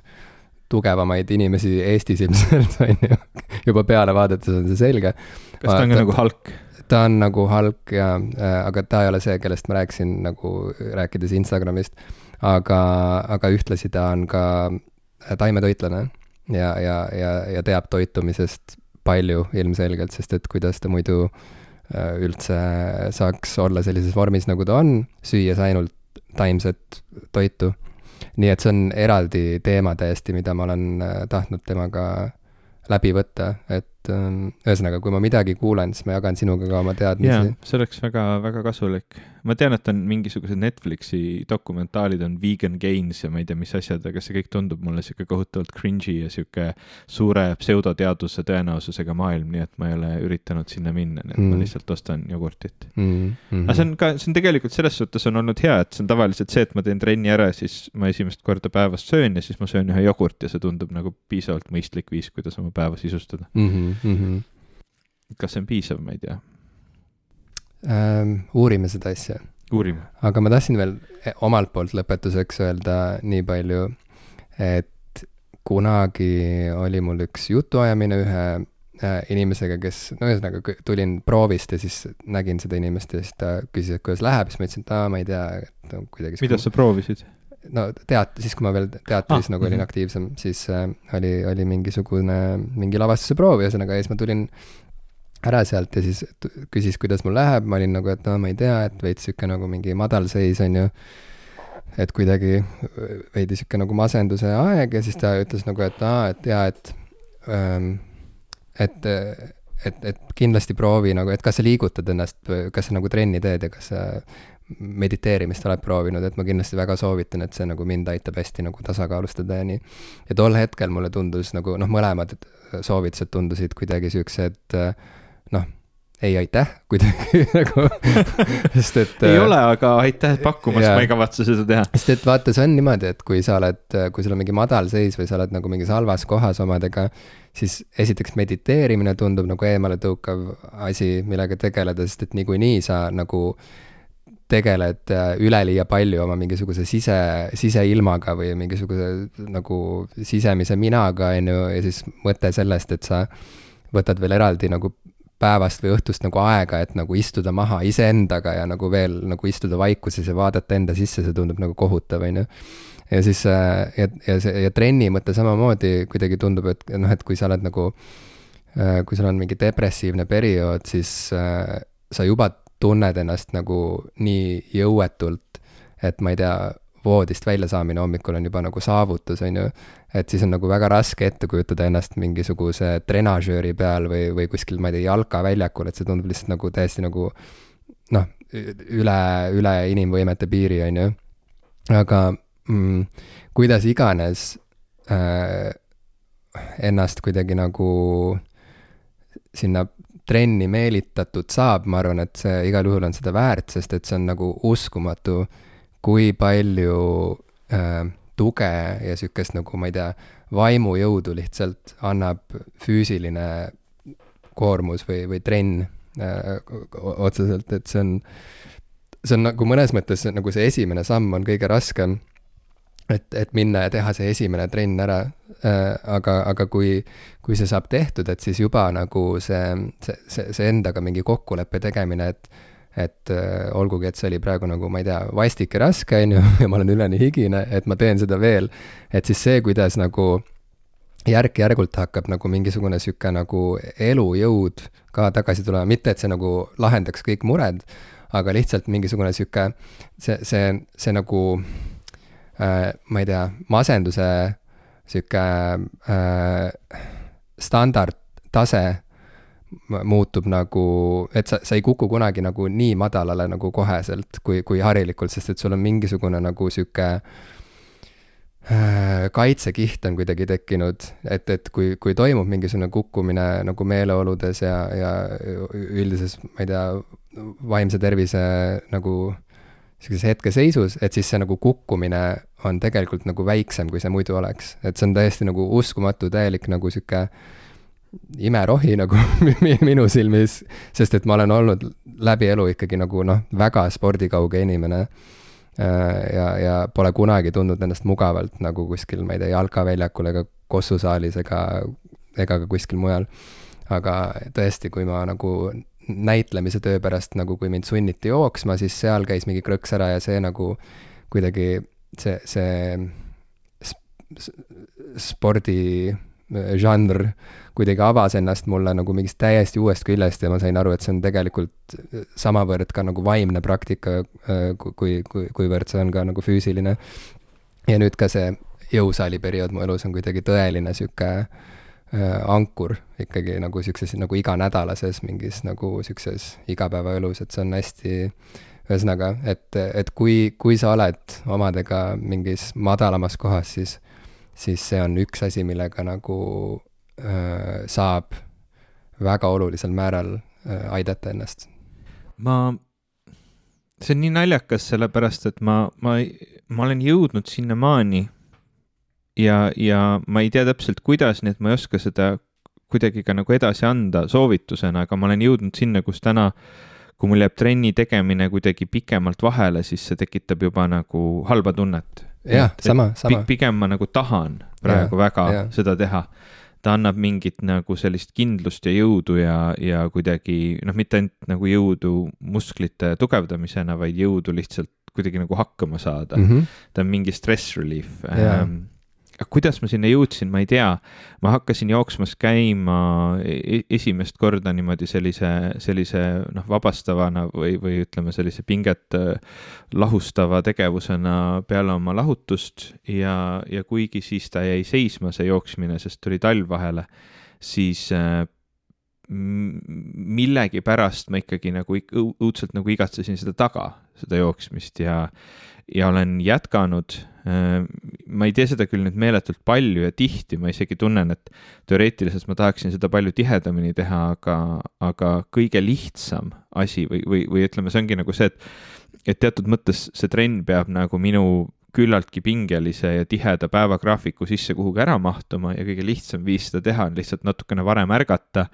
tugevamaid inimesi Eestis ilmselt, on ju, juba peale vaadates on see selge. kas ta on ka nagu Hulk? ta on nagu Hulk ja äh,, aga ta ei ole see, kellest ma rääkisin nagu rääkides Instagramist. aga, aga ühtlasi ta on ka taimetoitlane ja, ja, ja, ja teab toitumisest palju ilmselgelt, sest et kuidas ta muidu äh, üldse saaks olla sellises vormis, nagu ta on, süües ainult taimset toitu. nii et see on eraldi teema täiesti, mida ma olen äh, tahtnud temaga läbi võtta, et et ähm, ühesõnaga, kui ma midagi kuulen, siis ma jagan sinuga ka oma teadmisi. see oleks väga, väga kasulik. ma tean, et on mingisugused Netflixi dokumentaalid on vegan gains ja ma ei tea, mis asjad, aga see kõik tundub mulle sihuke kohutavalt cringy ja sihuke suure pseudoteaduse tõenäosusega maailm, nii et ma ei ole üritanud sinna minna, nii et mm. ma lihtsalt ostan jogurtit mm. -hmm. aga see on ka, see on tegelikult selles suhtes on olnud hea, et see on tavaliselt see, et ma teen trenni ära, siis ma esimest korda päevas söön ja siis ma söön ühe jogurti ja see tundub nagu piisavalt mõistlik viis, kuidas oma päeva sisustada mm. -hmm mm. -hmm. kas see on piisav, ma ei tea ähm,. uurime seda asja. uurime. aga ma tahtsin veel e, omalt poolt lõpetuseks öelda nii palju, et kunagi oli mul üks jutuajamine ühe äh, inimesega, kes, no ühesõnaga tulin proovist ja siis nägin seda inimest ja siis ta küsis, et kuidas läheb, siis ma ütlesin, et aa, ma ei tea, et no kuidagi. mida sa proovisid? No teat-, siis kui ma veel teatris ah, nagu olin -hmm. aktiivsem, siis äh, oli, oli mingisugune, mingi lavastuse proov, ühesõnaga, ja siis ma tulin ära sealt ja siis küsis, kuidas mul läheb, ma olin nagu, et no ma ei tea, et veits sihuke nagu mingi madalseis, on ju. et kuidagi veidi sihuke nagu masenduse aeg ja siis ta ütles nagu, et aa, et jaa, et ähm,, et et, et kindlasti proovi nagu, et kas sa liigutad ennast, kas sa nagu trenni teed ja kas sa mediteerimist oled proovinud, et ma kindlasti väga soovitan, et see nagu mind aitab hästi nagu tasakaalustada ja nii. ja tol hetkel mulle tundus nagu noh, mõlemad soovitused tundusid kuidagi siuksed noh, ei aitäh kuidagi nagu sest et ei ole, aga aitäh pakkumast, ma ei kavatse seda teha. sest et vaata, see on niimoodi, et kui sa oled, kui sul on mingi madalseis või sa oled nagu mingis halvas kohas omadega, siis esiteks mediteerimine tundub nagu eemaletõukav asi, millega tegeleda, sest et niikuinii sa nagu tegeled äh, üleliia palju oma mingisuguse sise, siseilmaga või mingisuguse nagu sisemise minaga, on ju, ja siis mõte sellest, et sa võtad veel eraldi nagu päevast või õhtust nagu aega, et nagu istuda maha iseendaga ja nagu veel nagu istuda vaikuses ja vaadata enda sisse, see tundub nagu kohutav, on ju. ja siis äh, ja, ja see, ja trenni mõte samamoodi kuidagi tundub, et noh, et kui sa oled nagu, äh, kui sul on mingi depressiivne periood, siis sa juba tunned ennast nagu nii jõuetult, et ma ei tea, voodist väljasaamine hommikul on juba nagu saavutus, on ju. et siis on nagu väga raske ette kujutada ennast mingisuguse trenažööri peal või, või kuskil, ma ei tea, jalkaväljakul, et see tundub lihtsalt nagu täiesti nagu noh, üle, üle inimvõimete piiri, on ju. aga mm, kuidas iganes äh, ennast kuidagi nagu sinna trenni meelitatud saab, ma arvan, et see igal juhul on seda väärt, sest et see on nagu uskumatu, kui palju äh, tuge ja sihukest nagu, ma ei tea, vaimujõudu lihtsalt annab füüsiline koormus või, või trenn äh, otseselt, et see on, see on nagu mõnes mõttes nagu see esimene samm on kõige raskem et, et minna ja teha see esimene trenn ära äh,. aga, aga kui, kui see saab tehtud, et siis juba nagu see, see, see, see endaga mingi kokkuleppe tegemine, et et äh, olgugi, et see oli praegu nagu, ma ei tea, vastik ja raske, on ju, ja ma olen üleni higine, et ma teen seda veel, et siis see, kuidas nagu järk-järgult hakkab nagu mingisugune sihuke nagu elujõud ka tagasi tulema, mitte et see nagu lahendaks kõik mured, aga lihtsalt mingisugune sihuke, see, see, see nagu ma ei tea, masenduse sihuke äh, standardtase muutub nagu, et sa, sa ei kuku kunagi nagu nii madalale nagu koheselt kui, kui harilikult, sest et sul on mingisugune nagu sihuke äh, kaitsekiht on kuidagi tekkinud, et, et kui, kui toimub mingisugune kukkumine nagu meeleoludes ja, ja üldises, ma ei tea, vaimse tervise nagu äh, sellises hetkeseisus, et siis see nagu kukkumine on tegelikult nagu väiksem, kui see muidu oleks. et see on täiesti nagu uskumatu, täielik nagu sihuke imerohi nagu minu silmis, sest et ma olen olnud läbi elu ikkagi nagu noh, väga spordikauge inimene. Äh, ja, ja pole kunagi tundnud ennast mugavalt nagu kuskil, ma ei tea, jalkaväljakul ega kossusaalis ega, ega ka kuskil mujal. aga tõesti, kui ma nagu näitlemise töö pärast nagu, kui mind sunniti jooksma, siis seal käis mingi krõks ära ja see nagu kuidagi see, see spordi äh, žanr kuidagi avas ennast mulle nagu mingist täiesti uuest küljest ja ma sain aru, et see on tegelikult samavõrd ka nagu vaimne praktika, äh, kui, kui, kuivõrd see on ka nagu füüsiline. ja nüüd ka see jõusaali periood mu elus on kuidagi tõeline sihuke äh, Äh, ankur ikkagi nagu siukses nagu iganädalases mingis nagu siukses igapäevaelus, et see on hästi, ühesõnaga, et, et kui, kui sa oled omadega mingis madalamas kohas, siis, siis see on üks asi, millega nagu äh, saab väga olulisel määral äh, aidata ennast. ma, see on nii naljakas, sellepärast et ma, ma, ma olen jõudnud sinnamaani ja, ja ma ei tea täpselt, kuidas, nii et ma ei oska seda kuidagi ka nagu edasi anda soovitusena, aga ma olen jõudnud sinna, kus täna, kui mul jääb trenni tegemine kuidagi pikemalt vahele, siis see tekitab juba nagu halba tunnet. jah, sama, sama. pigem ma nagu tahan praegu ja, väga ja. seda teha. ta annab mingit nagu sellist kindlust ja jõudu ja, ja kuidagi noh, mitte ainult nagu jõudu musklite tugevdamisena, vaid jõudu lihtsalt kuidagi nagu hakkama saada mm. -hmm. ta on mingi stress relief ähm, kuidas ma sinna jõudsin, ma ei tea. ma hakkasin jooksmas käima e-, esimest korda niimoodi sellise, sellise noh, vabastavana või, või ütleme, sellise pinget äh, lahustava tegevusena peale oma lahutust ja, ja kuigi siis ta jäi seisma, see jooksmine, sest tuli talv vahele, siis äh, millegipärast ma ikkagi nagu õudselt nagu igatsesin seda taga, seda jooksmist ja, ja olen jätkanud Äh, ma ei tee seda küll nüüd meeletult palju ja tihti, ma isegi tunnen, et teoreetiliselt ma tahaksin seda palju tihedamini teha, aga, aga kõige lihtsam asi või, või, või ütleme, see ongi nagu see, et, et teatud mõttes see trenn peab nagu minu küllaltki pingelise ja tiheda päevagraafiku sisse kuhugi ära mahtuma ja kõige lihtsam viis seda teha on lihtsalt natukene varem ärgata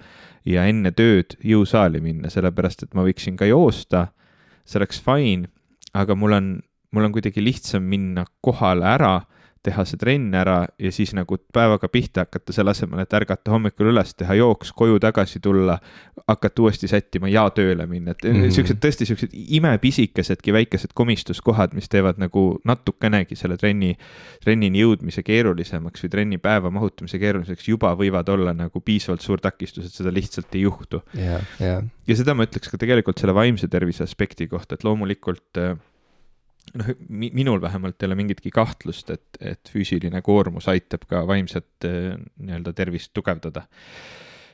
ja enne tööd jõusaali minna, sellepärast et ma võiksin ka joosta, see oleks fine, aga mul on mul on kuidagi lihtsam minna kohale ära, teha see trenn ära ja siis nagu päevaga pihta hakata, selle asemel, et ärgata hommikul üles, teha jooks, koju tagasi tulla, hakata uuesti sättima ja tööle minna, et mm siuksed tõesti siuksed imepisikesedki väikesed komistuskohad, mis teevad nagu natukenegi selle trenni, trennini jõudmise keerulisemaks või trenni päeva mahutamise keeruliseks, juba võivad olla nagu piisavalt suur takistus, et seda lihtsalt ei juhtu yeah,. Yeah. ja seda ma ütleks ka tegelikult selle vaimse tervise aspekti kohta, et loomulikult äh, noh, minul vähemalt ei ole mingitki kahtlust, et, et füüsiline koormus aitab ka vaimset eh, nii-öelda tervist tugevdada.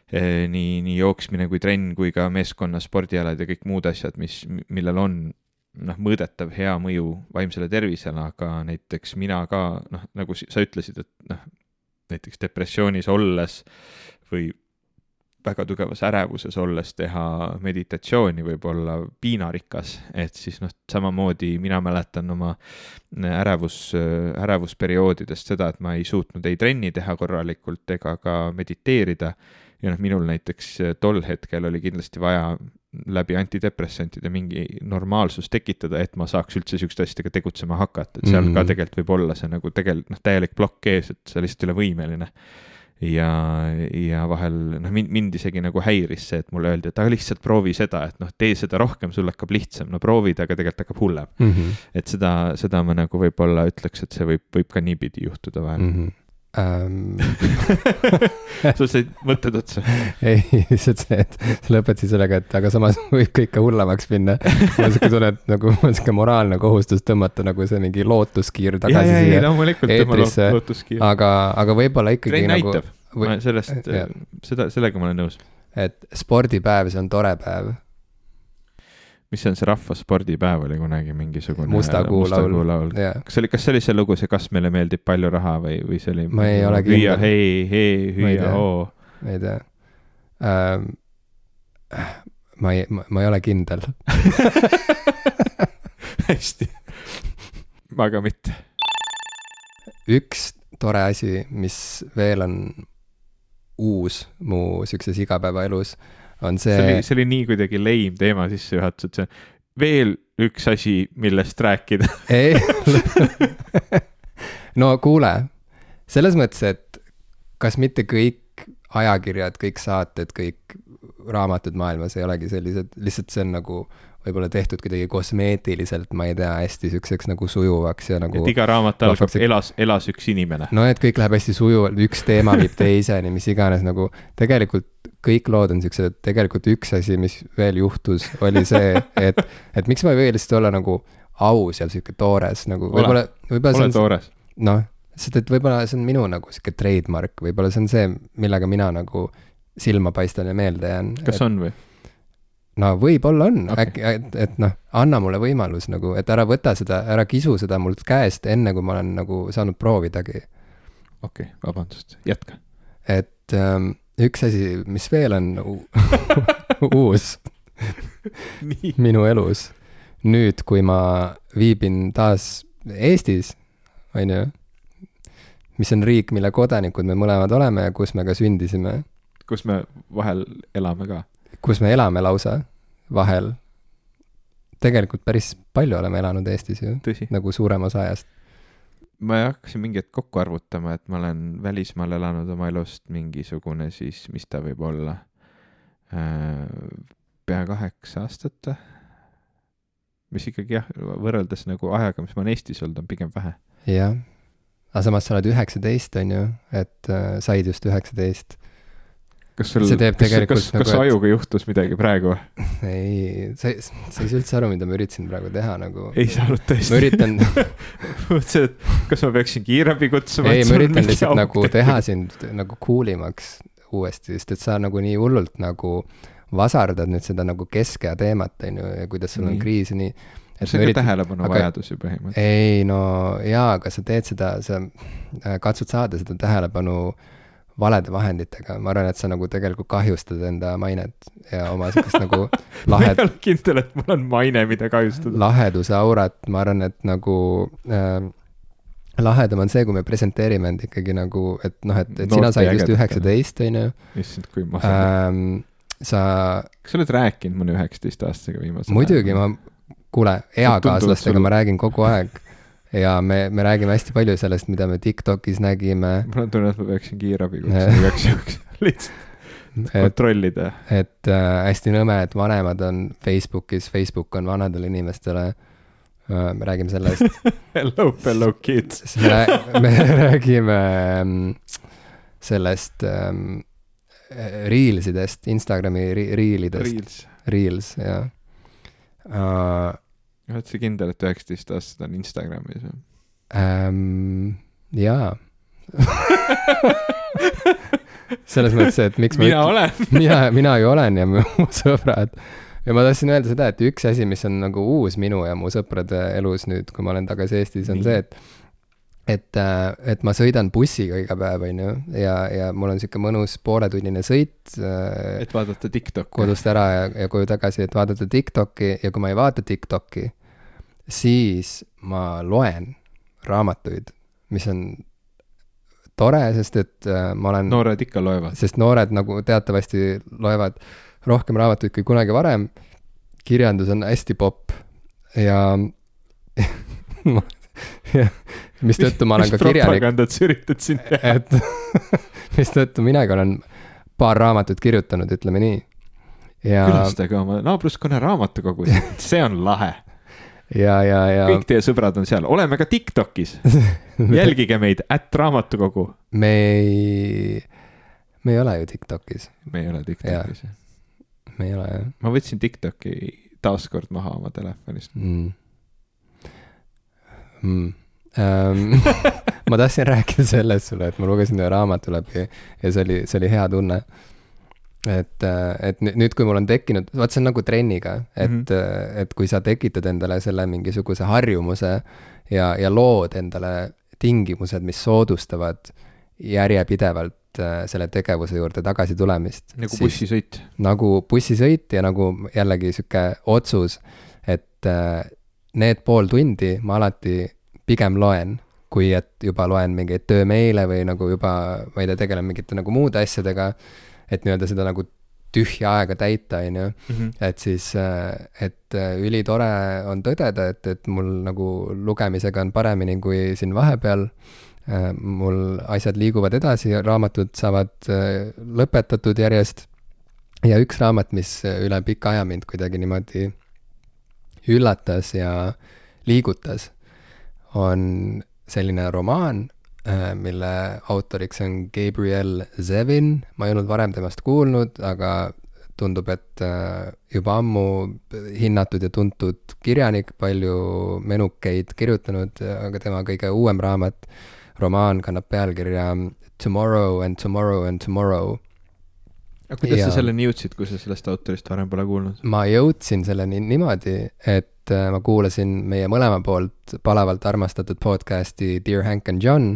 Eh, nii, nii jooksmine kui trenn kui ka meeskonna spordialad ja kõik muud asjad, mis, millel on noh, mõõdetav hea mõju vaimsele tervisele, aga näiteks mina ka noh, nagu sa ütlesid, et noh, näiteks depressioonis olles või väga tugevas ärevuses olles teha meditatsiooni võib olla piinarikas, et siis noh, samamoodi mina mäletan oma ärevus, ärevusperioodidest seda, et ma ei suutnud ei trenni teha korralikult ega ka mediteerida. ja noh, minul näiteks tol hetkel oli kindlasti vaja läbi antidepressantide mingi normaalsus tekitada, et ma saaks üldse sihukeste asjadega tegutsema hakata, et seal mm -hmm. ka mhm. tegelikult võib olla see nagu tegelikult noh, täielik plokk ees, et sa lihtsalt ei ole võimeline ja, ja vahel noh, mind, mind isegi nagu häiris see, et mulle öeldi, et aga lihtsalt proovi seda, et noh, tee seda rohkem, sul hakkab lihtsam, no proovid, aga tegelikult hakkab hullem mm. -hmm. et seda, seda ma nagu võib-olla ütleks, et see võib, võib ka niipidi juhtuda vahel mm. -hmm ähm... sul said mõtted otsa? ei, lihtsalt see, et sa lõpetasid sellega, et aga samas võib kõik ka hullemaks minna. mul on siuke tunne, et nagu mul on siuke moraalne kohustus tõmmata nagu see mingi lootuskiir tagasi ja, siia ja, eetrisse. aga, aga võib-olla ikkagi Trein nagu. Või... sellest, seda, sellega ma olen nõus. et spordipäev, see on tore päev mis see on, see rahvaspordipäev oli kunagi mingisugune Musta kuu laul, laul.. kas see oli, kas see oli see lugu, see Kas meile meeldib palju raha või, või see oli? ma ei ole kindel. hüüa hei, hei, hüüa hoo. ma ei tea ähm,. ma ei, ma ei ole kindel hästi, ma ka mitte. üks tore asi, mis veel on uus mu siukses igapäevaelus on see. see oli, see oli nii kuidagi leim teema sissejuhatus, et see on veel üks asi, millest rääkida ei no kuule, selles mõttes, et kas mitte kõik ajakirjad, kõik saated, kõik raamatud maailmas ei olegi sellised, lihtsalt see on nagu võib-olla tehtud kuidagi kosmeetiliselt, ma ei tea, hästi siukseks nagu sujuvaks ja nagu. et iga raamat algab see... elas, elas üks inimene. no et kõik läheb hästi sujuvalt, üks teema viib teiseni, mis iganes nagu tegelikult kõik lood on siuksed, tegelikult üks asi, mis veel juhtus, oli see, et, et miks ma ei või lihtsalt olla nagu aus ja sihuke toores nagu võib-olla, võib-olla. ole toores. noh, sest et võib-olla see on minu nagu sihuke trademark, võib-olla see on see, millega mina nagu silma paistan ja meelde jään. kas et, on või? No võib-olla on okay., äkki, et, et noh, anna mulle võimalus nagu, et ära võta seda, ära kisu seda mult käest, enne kui ma olen nagu saanud proovidagi. okei okay,, vabandust, jätka. et ähm, üks asi, mis veel on uus minu elus, nüüd, kui ma viibin taas Eestis, on ju, mis on riik, mille kodanikud me mõlemad oleme ja kus me ka sündisime. kus me vahel elame ka. Kus me elame lausa, vahel. tegelikult päris palju oleme elanud Eestis ju, nagu suurem osa ajast ma hakkasin mingi hetk kokku arvutama, et ma olen välismaal elanud oma elust mingisugune siis, mis ta võib olla, äh, pea kaheksa aastat või? mis ikkagi jah, võrreldes nagu ajaga, mis ma olen Eestis olnud, on pigem vähe. jah, aga samas sa oled üheksateist, on ju, et äh, said just üheksateist kas sul, kas, kas, nagu, kas su ajuga juhtus midagi praegu ei, sa ei, sa ei saa üldse aru, mida ma üritasin praegu teha nagu. ei saanud tõesti. ma üritan mõtlesin, et kas ma peaksin kiirabi kutsuma. ei, ma üritan lihtsalt nagu teha sind nagu cool imaks uuesti, sest et sa nagu nii hullult nagu vasardad nüüd seda nagu keskea teemat, on ju, ja kuidas sul on kriis ja nii. see on ka üritan... tähelepanu aga... vajadus ju põhimõtteliselt. ei no jaa, aga sa teed seda, sa äh, katsud saada seda tähelepanu äh, valede vahenditega, ma arvan, et sa nagu tegelikult kahjustad enda mainet ja oma sihukest nagu lahed... ma ei ole kindel, et mul on maine, mida kahjustada. laheduse aurat, ma arvan, et nagu äh, lahedam on see, kui me presenteerime end ikkagi nagu, et noh, et, et sina said just üheksateist, on ju. issand, kui masendav ähm,. sa. kas sa oled rääkinud mõne üheksateistaastasega viimasel ajal? muidugi, ma, kuule, eakaaslastega sul... ma räägin kogu aeg ja me, me räägime hästi palju sellest, mida me Tiktokis nägime. mul on tunne, et ma peaksin kiirabi kutsuma igaks juhuks, lihtsalt kontrollida. et äh, hästi nõme, et vanemad on Facebookis, Facebook on vanadele inimestele äh,. me räägime sellest Hello, hello kids me, rää, me räägime ähm, sellest ähm, Reels idest, Instagrami ri Reelidest. Reels. Reels, jah uh, oled sa kindel, et üheksateist aastased on Instagramis või ähm,? jaa selles mõttes, et miks mina ma olen mina, mina ju olen ja mu sõbrad. ja ma tahtsin öelda seda, et üks asi, mis on nagu uus minu ja mu sõprade elus nüüd, kui ma olen tagasi Eestis, on Nii. see, et et, äh, et ma sõidan bussiga iga päev, on ju, ja, ja mul on sihuke mõnus pooletunnine sõit. et vaadata TikTok'i. kodust ära ja, ja koju tagasi, et vaadata TikTok'i ja kui ma ei vaata TikTok'i, siis ma loen raamatuid, mis on tore, sest et äh, ma olen. noored ikka loevad. sest noored nagu teatavasti loevad rohkem raamatuid kui kunagi varem. kirjandus on hästi popp ja mistõttu ma olen ka kirjanik. mis propagandat sa üritad siin teha? et mistõttu minagi olen paar raamatut kirjutanud, ütleme nii. ja. külastage oma naabruskonna raamatukogusid, see on lahe ja, ja, ja. kõik teie sõbrad on seal, oleme ka Tiktokis jälgige meid, ätt raamatukogu. me ei, me ei ole ju Tiktokis. me ei ole Tiktokis, jah. me ei ole, jah. ma võtsin Tiktoki taaskord maha oma telefonist mm.. Mm. Um, ma tahtsin rääkida sellest sulle, et ma lugesin ühe raamatu läbi ja see oli, see oli hea tunne et, äh, et nüüd, kui mul on tekkinud, vaat see on nagu trenniga, et mm, -hmm. et kui sa tekitad endale selle mingisuguse harjumuse ja, ja lood endale tingimused, mis soodustavad järjepidevalt äh, selle tegevuse juurde tagasi tulemist. nagu bussisõit. nagu bussisõit ja nagu jällegi sihuke otsus, et need pool tundi ma alati pigem loen, kui et juba loen mingeid töömeile või nagu juba, ma ei tea, tegelen mingite nagu muude asjadega et nii-öelda seda nagu tühja aega täita, on ju. Mhm. et siis, äh, et äh, ülitore on tõdeda, et, et mul nagu lugemisega on paremini kui siin vahepeal. Äh, mul asjad liiguvad edasi, raamatud saavad lõpetatud järjest. ja üks raamat, mis üle pika aja mind kuidagi niimoodi üllatas ja liigutas, on selline romaan Äh, mille autoriks on Gabriel Zevin, ma ei olnud varem temast kuulnud, aga tundub, et äh, juba ammu hinnatud ja tuntud kirjanik, palju menukeid kirjutanud, aga tema kõige uuem raamat, romaan kannab pealkirja Tomorrow and Tomorrow and Tomorrow. aga kuidas ja, sa selleni jõudsid, kui sa sellest autorist varem pole kuulnud? ma jõudsin selleni niimoodi, et et äh, ma kuulasin meie mõlema poolt palavalt armastatud podcast'i Dear Hank and John,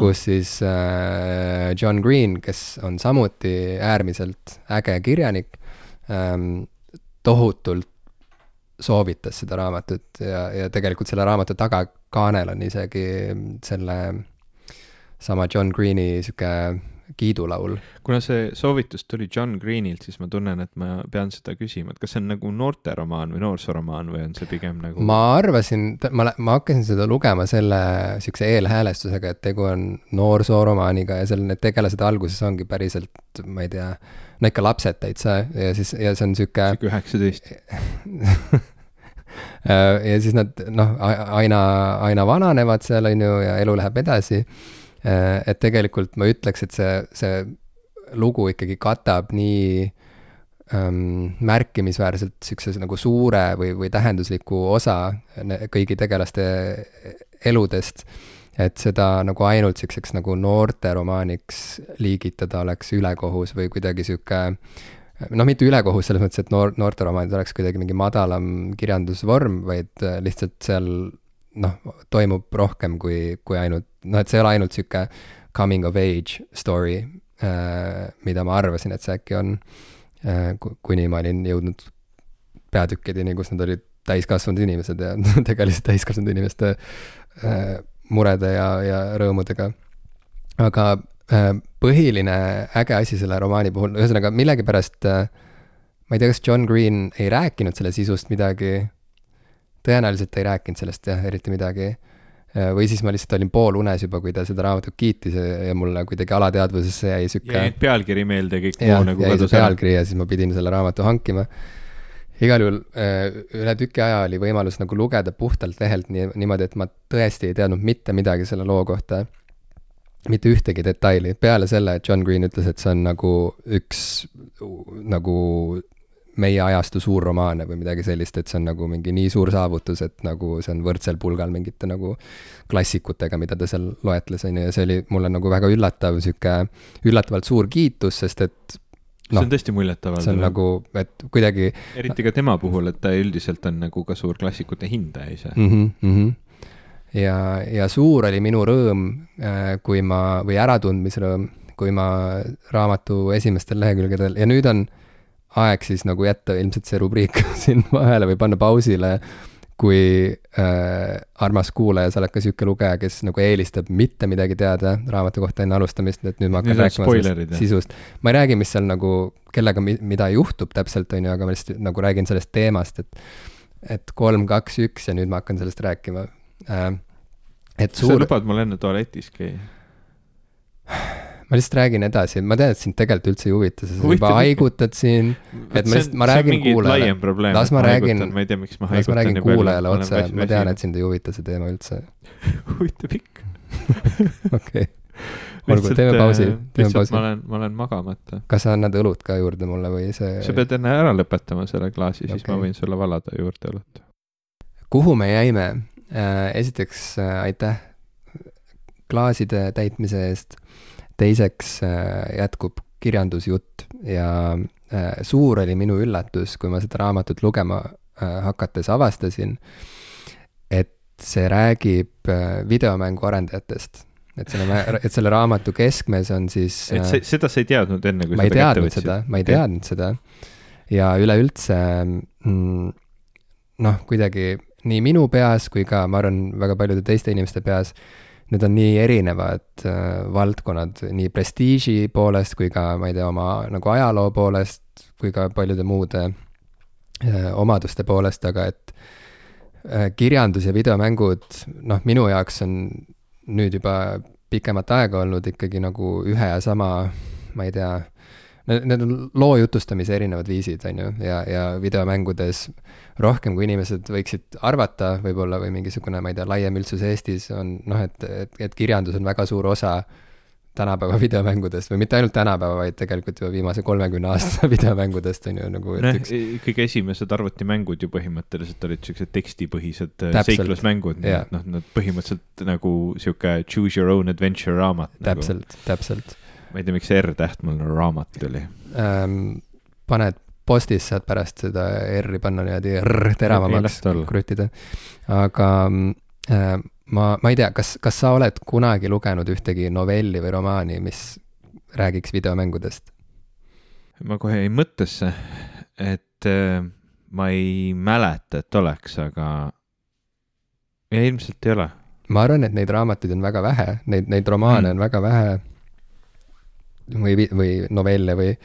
kus siis äh, John Green, kes on samuti äärmiselt äge kirjanik ähm,, tohutult soovitas seda raamatut ja, ja tegelikult selle raamatu tagakaanel on isegi selle sama John Greeni sihuke kiidulaul. kuna see soovitus tuli John Greenilt, siis ma tunnen, et ma pean seda küsima, et kas see on nagu noorteromaan või noorsooromaan või on see pigem nagu? ma arvasin, ma, ma hakkasin seda lugema selle siukse eelhäälestusega, et tegu on noorsooromaaniga ja seal need tegelased alguses ongi päriselt, ma ei tea, no ikka lapsed täitsa ja siis, ja see on sihuke. sihuke üheksateist ja siis nad noh, aina, aina vananevad seal, on ju, ja elu läheb edasi et tegelikult ma ütleks, et see, see lugu ikkagi katab nii ähm, märkimisväärselt sihukese nagu suure või, või tähendusliku osa kõigi tegelaste eludest, et seda nagu ainult sihukeseks nagu noorteromaaniks liigitada oleks ülekohus või kuidagi sihuke noh, mitte ülekohus selles mõttes, et noor, noorteromaanid oleks kuidagi mingi madalam kirjandusvorm, vaid lihtsalt seal noh, toimub rohkem kui, kui ainult, noh, et see ei ole ainult sihuke coming of age story äh,, mida ma arvasin, et see äkki on äh,, kuni ma olin jõudnud peatükkideni, kus nad olid täiskasvanud inimesed ja tegelesid täiskasvanud inimeste äh, murede ja, ja rõõmudega. aga äh, põhiline äge asi selle romaani puhul, ühesõnaga millegipärast äh, ma ei tea, kas John Green ei rääkinud selle sisust midagi tõenäoliselt ei rääkinud sellest jah, eriti midagi. või siis ma lihtsalt olin poolunes juba, kui ta seda raamatut kiitis ja mulle kuidagi alateadvusesse jäi sihuke. jäi pealkiri meelde kõik muu nagu kadus ära. pealkiri ja siis ma pidin selle raamatu hankima. igal juhul üle tüki aja oli võimalus nagu lugeda puhtalt lehelt nii, niimoodi, et ma tõesti ei teadnud mitte midagi selle loo kohta mitte ühtegi detaili, peale selle, et John Green ütles, et see on nagu üks nagu meie ajastu suurromaane või midagi sellist, et see on nagu mingi nii suur saavutus, et nagu see on võrdsel pulgal mingite nagu klassikutega, mida ta seal loetles, on ju, ja see oli mulle nagu väga üllatav, sihuke üllatavalt suur kiitus, sest et no, see on tõesti muljetavaldav. see on nagu, et kuidagi. eriti ka tema puhul, et ta üldiselt on nagu ka suur klassikute hindaja ise mm. -hmm, mm -hmm. ja, ja suur oli minu rõõm, kui ma, või äratundmisrõõm, kui ma raamatu esimestel lehekülgedel ja nüüd on aeg siis nagu jätta ilmselt see rubriik siin vahele või panna pausile, kui äh, armas kuulaja, sa oled ka niisugune lugeja, kes nagu eelistab mitte midagi teada raamatu kohta enne alustamist, et nüüd ma hakkan rääkima sisust. ma ei räägi, mis seal nagu, kellega, mida juhtub täpselt, on ju, aga ma lihtsalt nagu räägin sellest teemast, et et kolm, kaks, üks ja nüüd ma hakkan sellest rääkima äh,. et suur. sa lubad mul enne tualetis käia? ma lihtsalt räägin edasi, ma tean, et sind tegelikult üldse ei huvita, sa juba haigutad siin. et ma lihtsalt, ma räägin kuulajale. las ma räägin, las ma räägin kuulajale otse, ma tean, et sind ei huvita see teema üldse huvitab ikka. okei, olgu, teeme pausi, äh, teeme pausi. ma olen, ma olen magamata. kas sa annad õlut ka juurde mulle või see? sa pead enne ära lõpetama selle klaasi okay., siis ma võin sulle valada juurde õlut. kuhu me jäime? Äh, esiteks äh, aitäh klaaside täitmise eest teiseks äh, jätkub kirjandusjutt ja äh, suur oli minu üllatus, kui ma seda raamatut lugema äh, hakates avastasin, et see räägib videomängu arendajatest et selle, et selle raamatu keskmes on siis. et sa, seda sa ei teadnud enne, kui ma ei teadnud seda, ma ei teadnud seda. ja üleüldse mm, noh, kuidagi nii minu peas kui ka ma arvan, väga paljude teiste inimeste peas need on nii erinevad äh, valdkonnad nii prestiiži poolest kui ka, ma ei tea, oma nagu ajaloo poolest kui ka paljude muude äh, omaduste poolest, aga et äh, kirjandus ja videomängud, noh, minu jaoks on nüüd juba pikemat aega olnud ikkagi nagu ühe ja sama, ma ei tea, need on loo jutustamise erinevad viisid, on ju, ja, ja videomängudes rohkem, kui inimesed võiksid arvata võib-olla või mingisugune, ma ei tea, laiem üldsus Eestis on noh, et, et, et kirjandus on väga suur osa tänapäeva videomängudest või mitte ainult tänapäeva, vaid tegelikult juba viimase kolmekümne aasta videomängudest on ju nagu. noh üks..., kõige esimesed arvutimängud ju põhimõtteliselt olid siuksed tekstipõhised äh, seiklusmängud, nii et noh, nad põhimõtteliselt nagu sihuke choose your own adventure raamat. täpselt nagu., täpselt ma ei tea, miks R-täht mul raamat tuli ähm,. paned postis, saad pärast seda R-i panna niimoodi R teravamaks kruttida. aga äh, ma, ma ei tea, kas, kas sa oled kunagi lugenud ühtegi novelli või romaani, mis räägiks videomängudest? ma kohe jäin mõttesse, et äh, ma ei mäleta, et oleks, aga ja ilmselt ei ole. ma arvan, et neid raamatuid on väga vähe, neid, neid romaane mm. on väga vähe või, või novelle või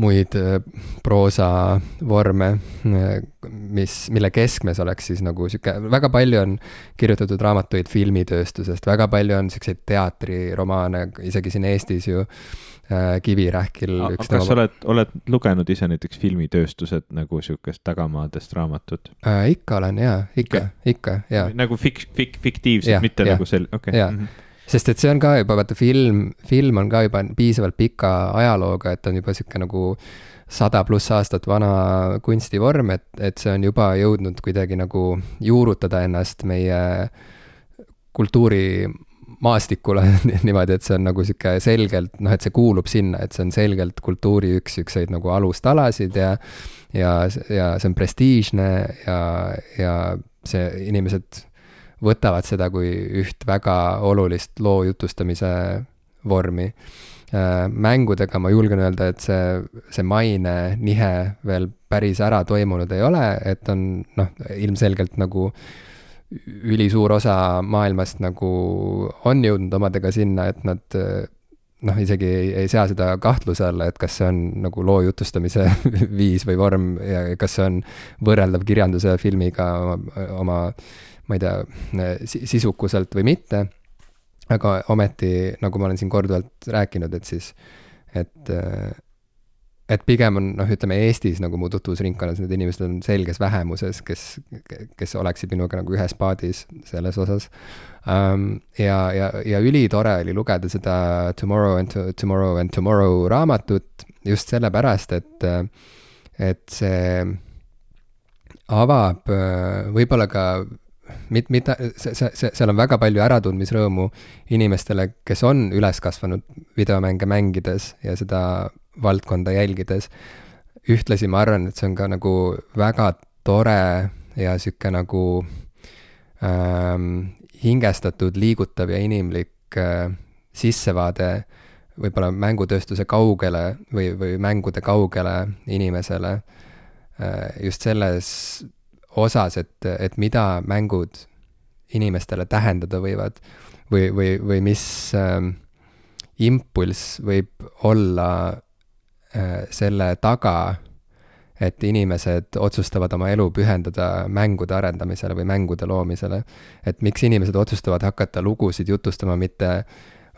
muid äh, proosavorme, äh, mis, mille keskmes oleks siis nagu sihuke, väga palju on kirjutatud raamatuid filmitööstusest, väga palju on siukseid teatriromaane, isegi siin Eestis ju äh, Kivirähkil. kas tema... sa oled, oled lugenud ise näiteks filmitööstused nagu sihukest tagamaadest raamatut äh,? ikka olen jaa, ikka, ikka, jaa. nagu fik-, fik-, fiktiivsed, mitte ja. nagu sel-, okei okay.. Sest et see on ka juba, vaata film, film on ka juba piisavalt pika ajalooga, et on juba sihuke nagu sada pluss aastat vana kunstivorm, et, et see on juba jõudnud kuidagi nagu juurutada ennast meie kultuurimaastikule niimoodi, et see on nagu sihuke selgelt, noh, et see kuulub sinna, et see on selgelt kultuuri üks siukseid nagu alustalasid ja ja, ja see on prestiižne ja, ja see, inimesed võtavad seda kui üht väga olulist loo jutustamise vormi. Äh, mängudega ma julgen öelda, et see, see maine nihe veel päris ära toimunud ei ole, et on noh, ilmselgelt nagu ülisuur osa maailmast nagu on jõudnud omadega sinna, et nad noh, isegi ei, ei sea seda kahtluse alla, et kas see on nagu loo jutustamise viis või vorm ja kas see on võrreldav kirjanduse ja filmiga oma, oma ma ei tea, sisukuselt või mitte, aga ometi, nagu ma olen siin korduvalt rääkinud, et siis, et et pigem on noh, ütleme Eestis nagu mu tutvusringkonnas need inimesed on selges vähemuses, kes, kes oleksid minuga nagu ühes paadis selles osas um,. ja, ja, ja ülitore oli lugeda seda Tomorrow and to, Tomorrow and Tomorrow raamatut just sellepärast, et, et see avab võib-olla ka mit-, mida, see, see, see, seal on väga palju äratundmisrõõmu inimestele, kes on üles kasvanud videomänge mängides ja seda valdkonda jälgides. ühtlasi ma arvan, et see on ka nagu väga tore ja sihuke nagu ähm, hingestatud, liigutav ja inimlik äh, sissevaade võib-olla mängutööstuse kaugele või, või mängude kaugele inimesele äh, just selles osas, et, et mida mängud inimestele tähendada võivad või, või, või mis äh, impulss võib olla äh, selle taga, et inimesed otsustavad oma elu pühendada mängude arendamisele või mängude loomisele. et miks inimesed otsustavad hakata lugusid jutustama mitte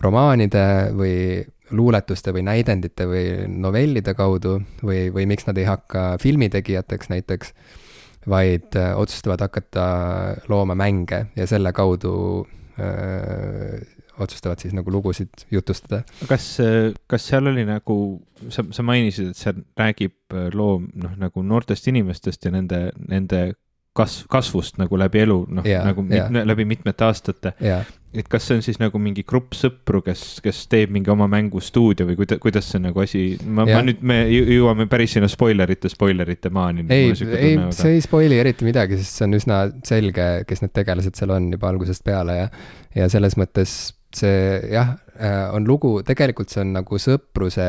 romaanide või luuletuste või näidendite või novellide kaudu või, või miks nad ei hakka filmitegijateks näiteks, vaid äh, otsustavad hakata looma mänge ja selle kaudu öö, äh, otsustavad siis nagu lugusid jutustada. kas, kas seal oli nagu, sa, sa mainisid, et see räägib äh, loo noh, nagu noortest inimestest ja nende, nende kasv, kasvust nagu läbi elu, noh yeah, nagu yeah. läbi mitmete aastate yeah. et kas see on siis nagu mingi grupp sõpru, kes, kes teeb mingi oma mängustuudio või kuida-, kuidas see nagu asi, ma, ma nüüd, me jõuame päris sinna spoilerite, spoilerite maani. ei, ei, see ei spoil'i eriti midagi, sest see on üsna selge, kes need tegelased seal on juba algusest peale ja, ja selles mõttes see jah, äh, on lugu, tegelikult see on nagu sõpruse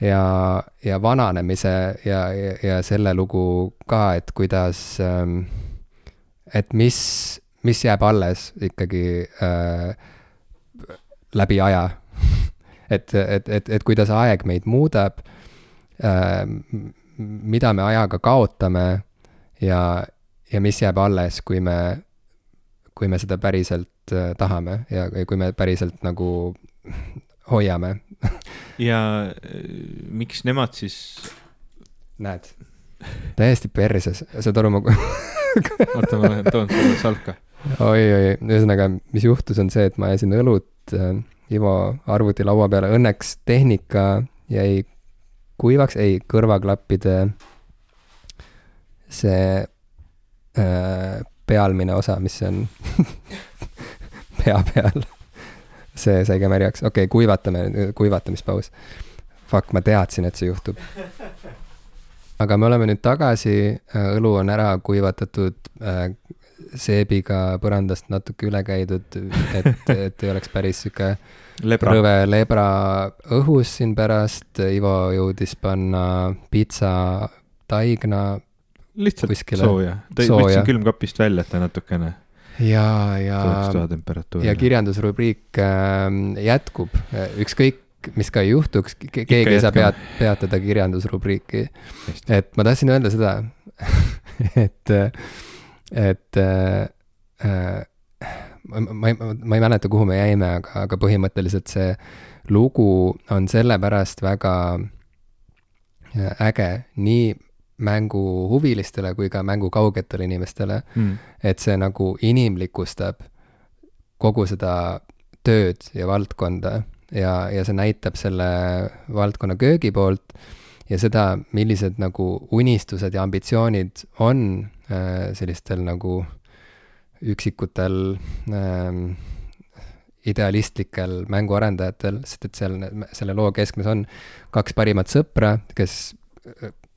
ja, ja vananemise ja, ja, ja selle lugu ka, et kuidas, ähm, et mis, mis jääb alles ikkagi äh, läbi aja. Et, et, et, et kuidas aeg meid muudab äh,, mida me ajaga kaotame ja, ja mis jääb alles, kui me, kui me seda päriselt äh, tahame ja kui me päriselt nagu hoiame ja äh, miks nemad siis? näed, täiesti perses, saad aru, ma oota, ma toon sulle salka oi, oi, ühesõnaga, mis juhtus, on see, et ma ajasin õlut äh, Ivo arvutilaua peale, õnneks tehnika jäi kuivaks, ei, kõrvaklappide see äh, pealmine osa, mis on pea peal. See sai ka märjaks, okei okay,, kuivatame, kuivatamispaus. Fuck, ma teadsin, et see juhtub. aga me oleme nüüd tagasi, õlu on ära kuivatatud äh,, seebiga põrandast natuke üle käidud, et, et ei oleks päris sihuke rõve lebra õhus siin pärast, Ivo jõudis panna pitsa taigna lihtsalt kuskile. sooja, võtsin külmkapist välja, et ta natukene ja, ja, ja kirjandusrubriik äh, jätkub, ükskõik, mis ka ei juhtuks, keegi ei saa peat-, peatada kirjandusrubriiki. et ma tahtsin öelda seda et, et äh, ma, ma ei, ma ei mäleta, kuhu me jäime, aga, aga põhimõtteliselt see lugu on sellepärast väga äge. Nii mänguhuvilistele kui ka mängu kaugetele inimestele mm.. et see nagu inimlikustab kogu seda tööd ja valdkonda ja, ja see näitab selle valdkonna köögi poolt ja seda, millised nagu unistused ja ambitsioonid on äh, sellistel nagu üksikutel äh, idealistlikel mänguarendajatel, sest et seal selle loo keskmes on kaks parimat sõpra, kes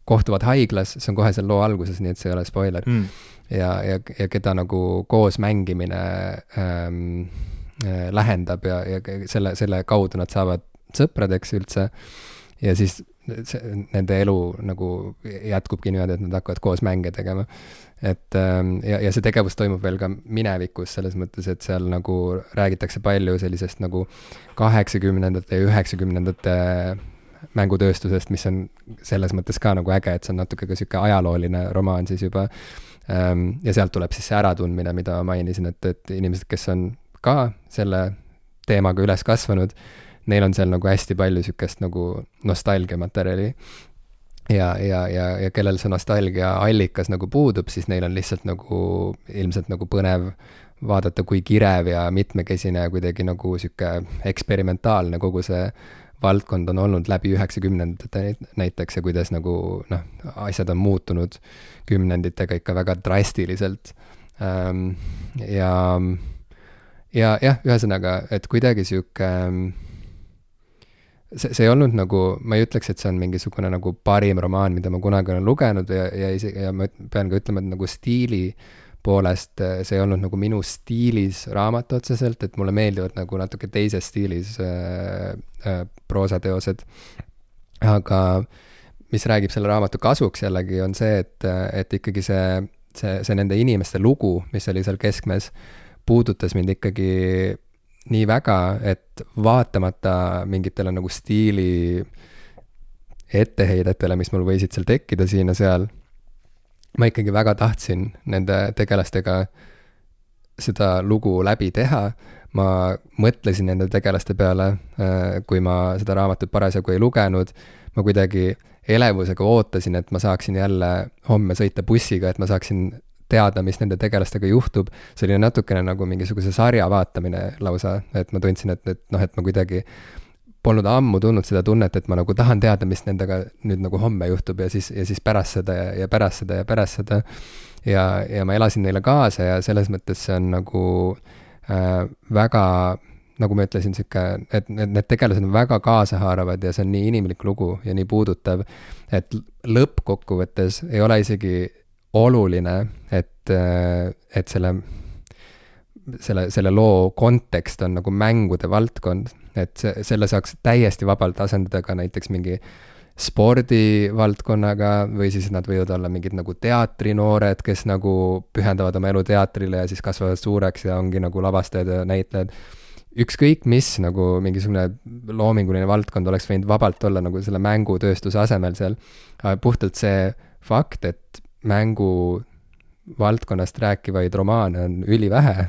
kohtuvad haiglas, see on kohe seal loo alguses, nii et see ei ole spoiler mm.. ja, ja, ja keda nagu koos mängimine ähm, äh, lähendab ja, ja selle, selle kaudu nad saavad sõpradeks üldse. ja siis see, nende elu nagu jätkubki niimoodi, et nad hakkavad koos mänge tegema. et ähm, ja, ja see tegevus toimub veel ka minevikus, selles mõttes, et seal nagu räägitakse palju sellisest nagu kaheksakümnendate ja üheksakümnendate mängutööstusest, mis on selles mõttes ka nagu äge, et see on natuke ka sihuke ajalooline romaan siis juba. Ehm, ja sealt tuleb siis see äratundmine, mida ma mainisin, et, et inimesed, kes on ka selle teemaga üles kasvanud, neil on seal nagu hästi palju sihukest nagu nostalgiamaterjali. ja, ja, ja, ja kellel see nostalgia allikas nagu puudub, siis neil on lihtsalt nagu ilmselt nagu põnev vaadata, kui kirev ja mitmekesine ja kuidagi nagu sihuke eksperimentaalne kogu see valdkond on olnud läbi üheksakümnendate näiteks ja kuidas nagu noh, asjad on muutunud kümnenditega ikka väga drastiliselt. Ähm, ja, ja jah, ühesõnaga, et kuidagi sihuke see, see ei olnud nagu, ma ei ütleks, et see on mingisugune nagu parim romaan, mida ma kunagi olen lugenud ja, ja isegi, ja ma pean ka ütlema, et nagu stiili poolest äh, see ei olnud nagu minu stiilis raamat otseselt, et mulle meeldivad nagu natuke teises stiilis äh, äh, proosateosed. aga mis räägib selle raamatu kasuks jällegi, on see, et, et ikkagi see, see, see nende inimeste lugu, mis oli seal keskmes, puudutas mind ikkagi nii väga, et vaatamata mingitele nagu stiili etteheidetele, mis mul võisid seal tekkida siin ja seal, ma ikkagi väga tahtsin nende tegelastega seda lugu läbi teha, ma mõtlesin nende tegelaste peale, äh, kui ma seda raamatut parasjagu ei lugenud, ma kuidagi elevusega ootasin, et ma saaksin jälle homme sõita bussiga, et ma saaksin teada, mis nende tegelastega juhtub, see oli natukene nagu mingisuguse sarja vaatamine lausa, et ma tundsin, et, et noh, et ma kuidagi polnud ammu tundnud seda tunnet, et ma nagu tahan teada, mis nendega nüüd nagu homme juhtub ja siis, ja siis pärast seda ja, ja pärast seda ja pärast seda. ja, ja ma elasin neile kaasa ja selles mõttes see on nagu äh, väga, nagu ma ütlesin, sihuke, et need, need tegelased on väga kaasahaaravad ja see on nii inimlik lugu ja nii puudutav, et lõppkokkuvõttes ei ole isegi oluline, et, et selle, selle, selle loo kontekst on nagu mängude valdkond, et selle saaks täiesti vabalt asendada ka näiteks mingi spordivaldkonnaga või siis nad võivad olla mingid nagu teatrinoored, kes nagu pühendavad oma elu teatrile ja siis kasvavad suureks ja ongi nagu lavastajad ja näitlejad. ükskõik mis nagu mingisugune loominguline valdkond oleks võinud vabalt olla nagu selle mängutööstuse asemel seal. puhtalt see fakt, et mängu valdkonnast rääkivaid romaane on ülivähe.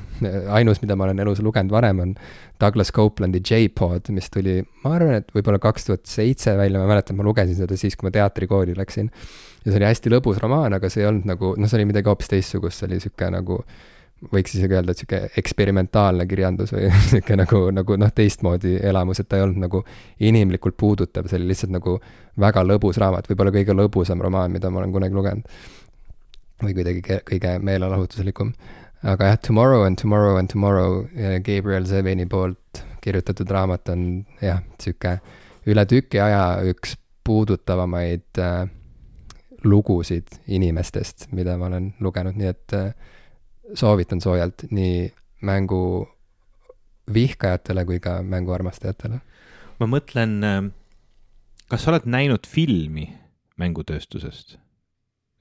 ainus, mida ma olen elus lugenud varem, on Douglas Coplandi J-Pod, mis tuli, ma arvan, et võib-olla kaks tuhat seitse välja, ma mäletan, ma lugesin seda siis, kui ma teatrikooli läksin. ja see oli hästi lõbus romaan, aga see ei olnud nagu, noh, see oli midagi hoopis teistsugust, see oli sihuke nagu võiks isegi öelda, et sihuke eksperimentaalne kirjandus või sihuke nagu, nagu noh, teistmoodi elamus, et ta ei olnud nagu inimlikult puudutav, see oli lihtsalt nagu väga lõbus raamat, võib-olla kõige lõbusam romaan, mida ma olen kunagi lugenud või kuidagi kõige meelelahutuslikum. aga jah, Tomorrow and Tomorrow and Tomorrow Gabriel Zevini poolt kirjutatud raamat on jah, sihuke üle tüki aja üks puudutavamaid äh, lugusid inimestest, mida ma olen lugenud, nii et äh, soovitan soojalt nii mängu vihkajatele kui ka mänguarmastajatele. ma mõtlen, äh, kas sa oled näinud filmi mängutööstusest?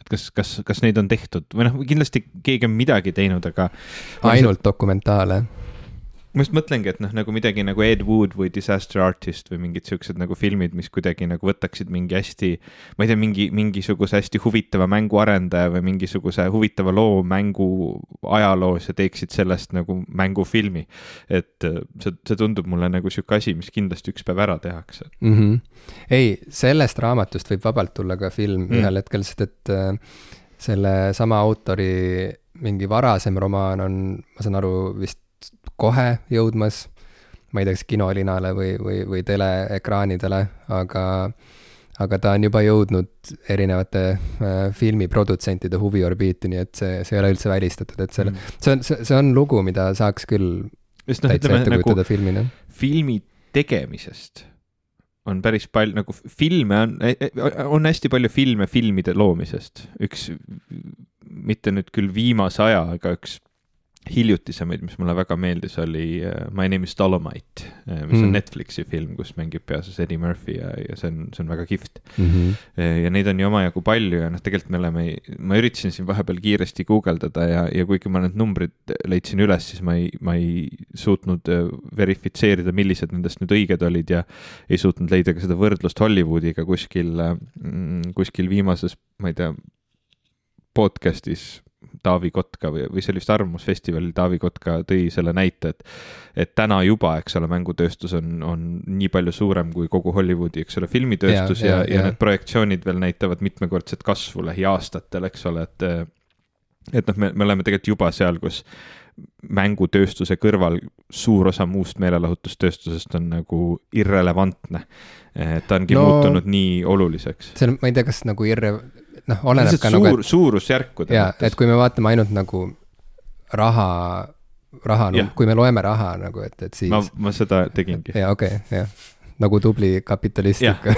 Et kas, kas, kas neid on tehtud või noh, kindlasti keegi on midagi teinud, aga. ainult dokumentaale ma just mõtlengi, et noh, nagu midagi nagu Ed Wood või Disaster Artist või mingid siuksed nagu filmid, mis kuidagi nagu võtaksid mingi hästi, ma ei tea, mingi, mingisuguse hästi huvitava mänguarendaja või mingisuguse huvitava loo mängu ajaloos ja teeksid sellest nagu mängufilmi. et äh, see, see tundub mulle nagu sihuke asi, mis kindlasti üks päev ära tehakse mm. -hmm. ei, sellest raamatust võib vabalt tulla ka film mm. ühel hetkel, sest et äh, selle sama autori mingi varasem romaan on, ma saan aru, vist kohe jõudmas, ma ei tea, kas kinolinale või, või, või teleekraanidele, aga aga ta on juba jõudnud erinevate äh, filmiprodutsentide huviorbiiti, nii et see, see ei ole üldse välistatud, et selle mm., see on, see, on lugu, mida saaks küll Just, no, täitsa ette kujutada nagu filmina. filmi tegemisest on päris palju, nagu filme on, e, e, on hästi palju filme filmide loomisest. üks, mitte nüüd küll viimase aja, aga üks hiljutisemaid, mis mulle väga meeldis, oli uh, My name is Dolomite, uh, mis mm. on Netflixi film, kus mängib peaosas Eddie Murphy ja, ja see on, see on väga kihvt mm. -hmm. ja neid on ju omajagu palju ja noh, tegelikult me oleme, ma üritasin siin vahepeal kiiresti guugeldada ja, ja kuigi ma need numbrid leidsin üles, siis ma ei, ma ei suutnud verifitseerida, millised nendest nüüd õiged olid ja ei suutnud leida ka seda võrdlust Hollywoodiga kuskil, mm, kuskil viimases, ma ei tea, podcast'is Taavi Kotka või, või see oli vist Arvamusfestivalil, Taavi Kotka tõi selle näite, et et täna juba, eks ole, mängutööstus on, on nii palju suurem kui kogu Hollywoodi, eks ole, filmitööstus ja, ja, ja, ja need projektsioonid veel näitavad mitmekordset kasvu lähiaastatel, eks ole, et et noh, me, me oleme tegelikult juba seal, kus mängutööstuse kõrval suur osa muust meelelahutustööstusest on nagu irrelevantne. ta ongi no, muutunud nii oluliseks. see on, ma ei tea, kas nagu irre-, noh, oleneb ka suur, nagu. suurusjärkude jaa, et kui me vaatame ainult nagu raha, raha, kui me loeme raha nagu, et, et siis. ma, ma seda tegingi. jaa, okei okay,, jah. nagu tubli kapitalist ikka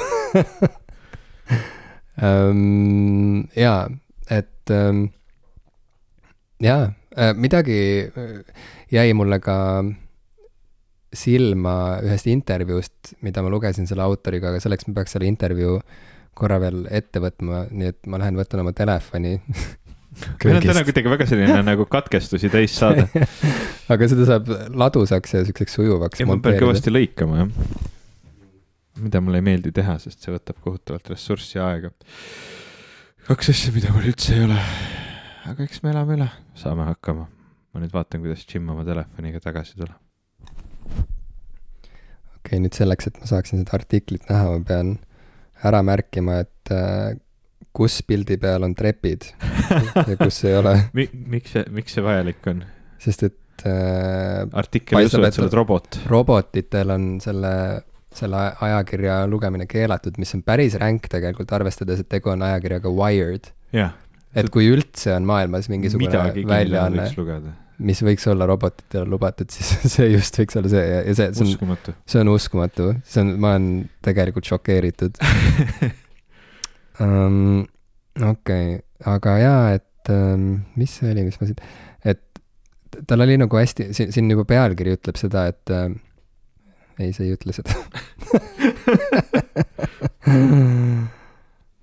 um,. jaa, et um, jaa äh,, midagi äh, jäi mulle ka silma ühest intervjuust, mida ma lugesin selle autoriga, aga selleks ma peaks selle intervjuu korra veel ette võtma, nii et ma lähen võtan oma telefoni meil on täna kuidagi väga selline nagu katkestusi täis saade aga seda saab ladusaks ja siukseks sujuvaks. ja ma pean kõvasti lõikama, jah. mida mulle ei meeldi teha, sest see võtab kohutavalt ressurssi ja aega. kaks asja, mida mul üldse ei ole. aga eks me elame üle, saame hakkama. ma nüüd vaatan, kuidas Jim oma telefoniga tagasi tuleb. okei okay,, nüüd selleks, et ma saaksin seda artiklit näha, ma pean ära märkima, et äh, kus pildi peal on trepid ja kus ei ole Mi. miks see, miks see vajalik on? sest et äh,. artikkel ei usu, et sa oled robot. robotitel on selle, selle ajakirja lugemine keelatud, mis on päris ränk tegelikult, arvestades, et tegu on ajakirjaga Wired. et kui üldse on maailmas mingisugune väljaanne, mis võiks olla robotitele lubatud, siis see just võiks olla see ja, ja see, see on, see on uskumatu, see on, ma olen tegelikult šokeeritud um,. okei okay., aga jaa, et um, mis see oli, mis ma siit, et tal oli nagu hästi, siin, siin juba pealkiri ütleb seda, et uh, ei, see ei ütle seda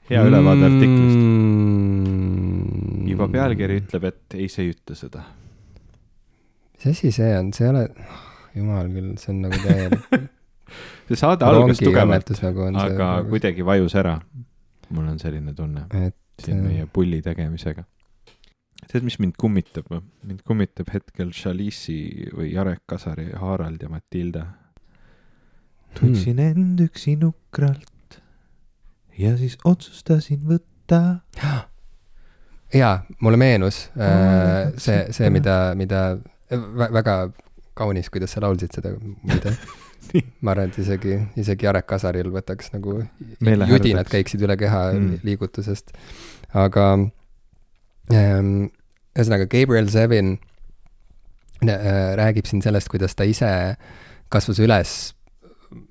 hea ülevaade artiklist mm.. juba pealkiri ütleb, et ei, see ei ütle seda. Mis asi see on, see ei ole, jumal küll, see on nagu täielik see saade algas tugevalt, nagu aga see, kuidagi vajus ära mul on selline tunne et, siin meie äh, pulli tegemisega. tead, mis mind kummitab? mind kummitab hetkel Chalice'i või Jarek Kasari Harald ja Matilda. tundsin hmm. end üksi nukralt ja siis otsustasin võtta. jaa, mulle meenus äh, see, see, mida, mida väga kaunis, kuidas sa laulsid seda muide. Ma arvan, et isegi, isegi Jarek Kasaril võtaks nagu judinad käiksid üle keha mm. liigutusest. aga ähm, ühesõnaga, Gabriel Zevin äh, räägib siin sellest, kuidas ta ise kasvas üles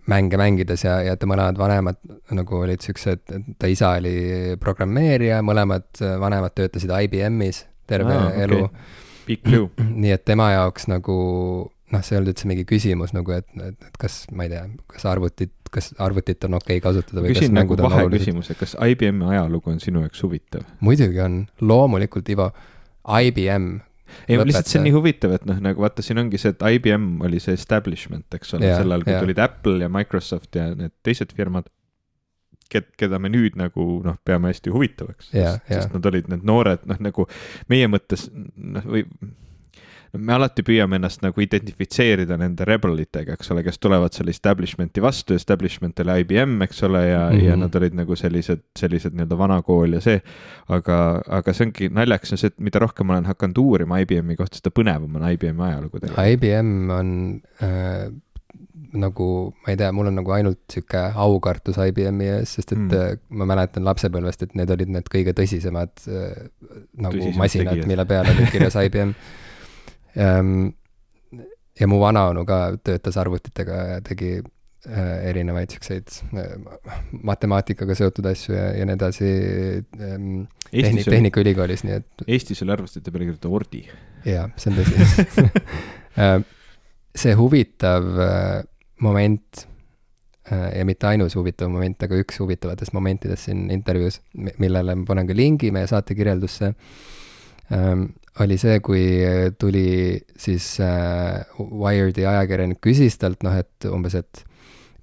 mänge mängides ja, ja ta mõlemad vanemad nagu olid siuksed, ta isa oli programmeerija, mõlemad vanemad töötasid IBM-is terve ah, elu. okay.. nii et tema jaoks nagu noh, see ei olnud üldse mingi küsimus nagu, et, et, et kas, ma ei tea, kas arvutit, kas arvutit on okei okay kasutada või küsin nagu vaheküsimuse, kas IBM-i ajalugu on sinu jaoks huvitav? muidugi on, loomulikult, Ivo, IBM ei, lihtsalt see on nii huvitav, et noh, nagu vaata, siin ongi see, et IBM oli see establishment, eks ole, sel ajal, kui ja. tulid Apple ja Microsoft ja need teised firmad, keda me nüüd nagu noh, peame hästi huvitavaks, sest, sest nad olid need noored, noh nagu meie mõttes noh, või me alati püüame ennast nagu identifitseerida nende rebelitega, eks ole, kes tulevad selle establishment'i vastu, establishment oli IBM, eks ole, ja mm, -hmm. ja mhm. nad olid nagu sellised, sellised nii-öelda vana kool ja see. aga, aga see ongi naljakas on see, et mida rohkem ma olen hakanud uurima IBM-i kohta, seda põnevam on IBM-i ajalugu tegelikult. IBM on äh, nagu, ma ei tea, mul on nagu ainult sihuke aukartus IBM-i ees, sest et mm. ma mäletan lapsepõlvest, et need olid need kõige tõsisemad äh, nagu Tõsisemad masinad, mille peal oli kirjas IBM Ehm, ja mu vanaonu ka töötas arvutitega ja tegi äh, erinevaid siukseid äh, matemaatikaga seotud asju ja, ja nii edasi ähm, tehni-, Tehnikaülikoolis, nii et. Eestis oli arvestite peale kirjutatud ordi. jaa, see on tõsi äh, see huvitav moment ja mitte ainus huvitav moment, aga üks huvitavatest momentidest siin intervjuus, millele ma panen ka lingi meie saate kirjeldusse, ähm, oli see, kui tuli siis äh, Wired'i ajakirjanik küsis talt noh, et umbes, et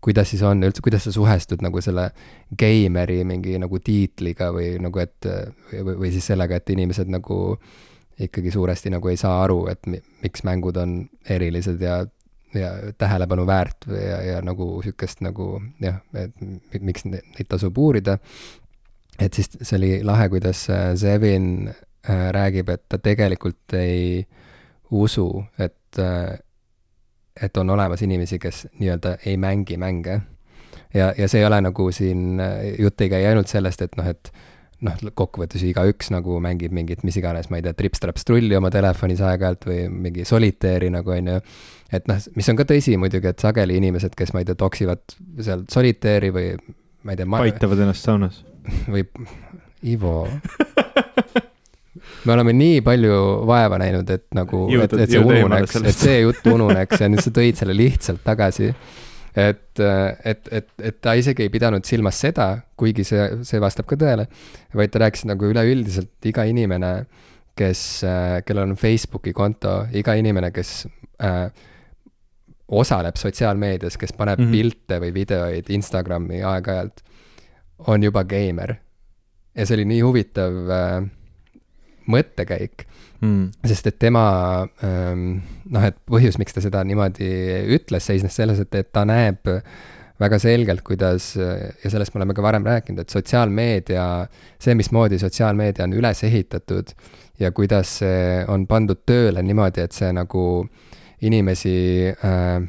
kuidas siis on üldse, kuidas sa suhestud nagu selle geimeri mingi nagu tiitliga või nagu, et või, või siis sellega, et inimesed nagu ikkagi suuresti nagu ei saa aru, et mi, miks mängud on erilised ja, ja tähelepanu väärt ja, ja nagu sihukest nagu jah, et miks neid tasub uurida. et siis see oli lahe, kuidas Zevin Äh, räägib, et ta tegelikult ei usu, et, äh, et on olemas inimesi, kes nii-öelda ei mängi mänge. ja, ja see ei ole nagu siin, äh, jutt ei käi ainult sellest, et noh, et noh, kokkuvõttes ju igaüks nagu mängib mingit mis iganes, ma ei tea, trips-traps-trulli oma telefonis aeg-ajalt või mingi solitairi nagu on ju. et noh, mis on ka tõsi muidugi, et sageli inimesed, kes ma ei tea, toksivad seal solitairi või ma ei tea ma.... paitavad ennast saunas. või Ivo me oleme nii palju vaeva näinud, et nagu, et, et see ununeks, et see jutt ununeks ja nüüd sa tõid selle lihtsalt tagasi. Et, et, et, et ta isegi ei pidanud silmas seda, kuigi see, see vastab ka tõele, vaid ta rääkis nagu üleüldiselt iga inimene, kes, kellel on Facebooki konto, iga inimene, kes äh, osaleb sotsiaalmeedias, kes paneb mm -hmm. pilte või videoid Instagrami aeg-ajalt, on juba geimer. ja see oli nii huvitav äh, mõttekäik mm., sest et tema ähm, noh, et põhjus, miks ta seda niimoodi ütles, seisnes selles, et, et ta näeb väga selgelt, kuidas, ja sellest me oleme ka varem rääkinud, et sotsiaalmeedia, see, mismoodi sotsiaalmeedia on üles ehitatud ja kuidas see on pandud tööle niimoodi, et see nagu äh, inimesi äh,,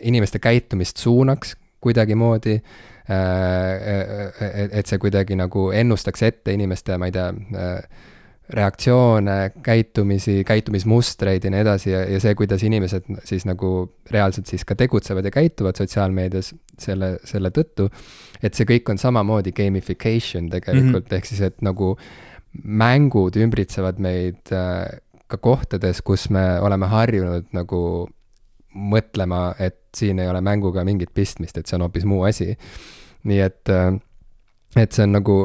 inimeste käitumist suunaks kuidagimoodi äh,. et see kuidagi nagu ennustaks ette inimeste, ma ei tea äh,, reaktsioone, käitumisi, käitumismustreid ja nii edasi ja, ja see, kuidas inimesed siis nagu reaalselt siis ka tegutsevad ja käituvad sotsiaalmeedias selle, selle tõttu, et see kõik on samamoodi gamification tegelikult mm, -hmm. ehk siis, et nagu mängud ümbritsevad meid äh, ka kohtades, kus me oleme harjunud nagu mõtlema, et siin ei ole mänguga mingit pistmist, et see on hoopis muu asi. nii et, äh, et see on nagu,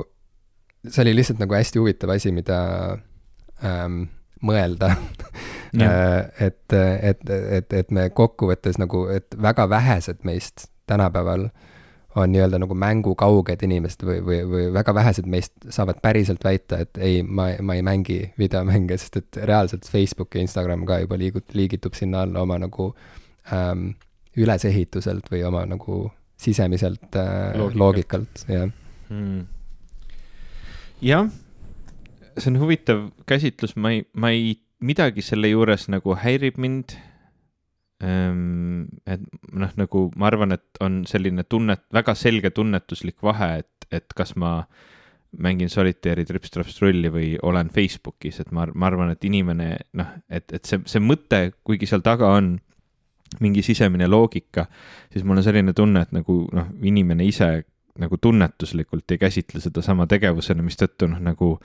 see oli lihtsalt nagu hästi huvitav asi, mida ähm, mõelda. Äh, et, et, et, et me kokkuvõttes nagu, et väga vähesed meist tänapäeval on nii-öelda nagu mängukauged inimesed või, või, või väga vähesed meist saavad päriselt väita, et ei, ma, ma ei mängi videomänge, sest et reaalselt Facebook ja Instagram ka juba liigut-, liigitub sinna alla oma nagu ähm, ülesehituselt või oma nagu sisemiselt äh, Loogika. loogikalt, jah. Hmm.. Jah, see on huvitav käsitlus, ma ei, ma ei, midagi selle juures nagu häirib mind. Ehm, et noh, nagu ma arvan, et on selline tunnet, väga selge tunnetuslik vahe, et, et kas ma mängin solitaari trips-traps-trulli või olen Facebookis, et ma, ma arvan, et inimene noh, et, et see, see mõte, kuigi seal taga on mingi sisemine loogika, siis mul on selline tunne, et nagu noh, inimene ise nagu tunnetuslikult ei käsitle seda sama tegevusena, mistõttu noh, nagu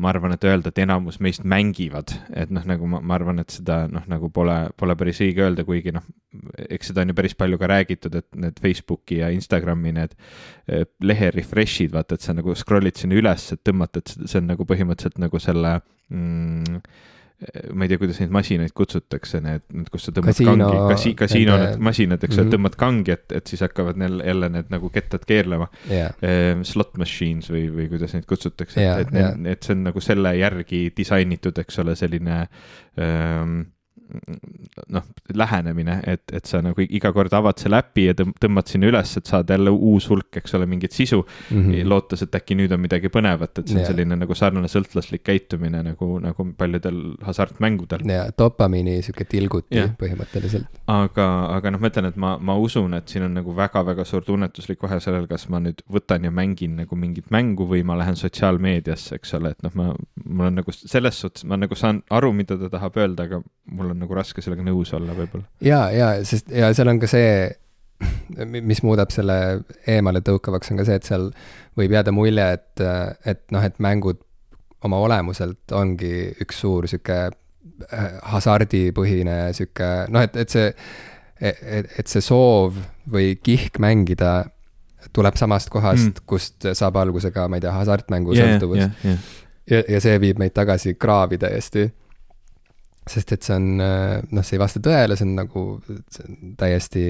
ma arvan, et öelda, et enamus meist mängivad, et noh, nagu ma, ma arvan, et seda noh, nagu pole, pole päris õige öelda, kuigi noh, eks seda on ju päris palju ka räägitud, et need Facebooki ja Instagrami need eh, lehe refresh'id, vaata, et sa nagu scroll'id sinna üles, et tõmmata, et see on nagu põhimõtteliselt nagu selle mm, ma ei tea, kuidas neid masinaid kutsutakse, need, need, kus sa tõmbad Kasiino, kangi, kasi-, kasiino need masinad, eks ole mm -hmm., tõmbad kangi, et, et siis hakkavad neil jälle need nagu kettad keerlema yeah.. Slot machines või, või kuidas neid kutsutakse yeah,, et, et yeah., et see on nagu selle järgi disainitud, eks ole, selline ähm, noh, lähenemine, et, et sa nagu iga kord avad selle äpi ja tõmbad sinna üles, et saad jälle uus hulk, eks ole, mingit sisu mm. -hmm. lootes, et äkki nüüd on midagi põnevat, et see on yeah. selline nagu sarnane sõltlaslik käitumine nagu, nagu paljudel hasartmängudel. ja dopamiini sihuke tilguti yeah. põhimõtteliselt. aga, aga noh, ma ütlen, et ma, ma usun, et siin on nagu väga-väga suur tunnetuslik vahe sellel, kas ma nüüd võtan ja mängin nagu mingit mängu või ma lähen sotsiaalmeediasse, eks ole, et noh, ma, mul on nagu selles suhtes, ma nagu saan aru, mida ta tahab öelda, aga mul on on nagu raske sellega nõus olla võib-olla. ja, ja sest ja seal on ka see, mis muudab selle eemale tõukavaks, on ka see, et seal võib jääda mulje, et, et noh, et mängud oma olemuselt ongi üks suur sihuke äh, hasardipõhine sihuke noh, et, et see, et, et see soov või kihk mängida tuleb samast kohast mm., kust saab alguse ka, ma ei tea, hasartmängu yeah, sõltuvus yeah,. Yeah. ja, ja see viib meid tagasi kraavi täiesti sest et see on, äh, noh, see ei vasta tõele, see on nagu see on täiesti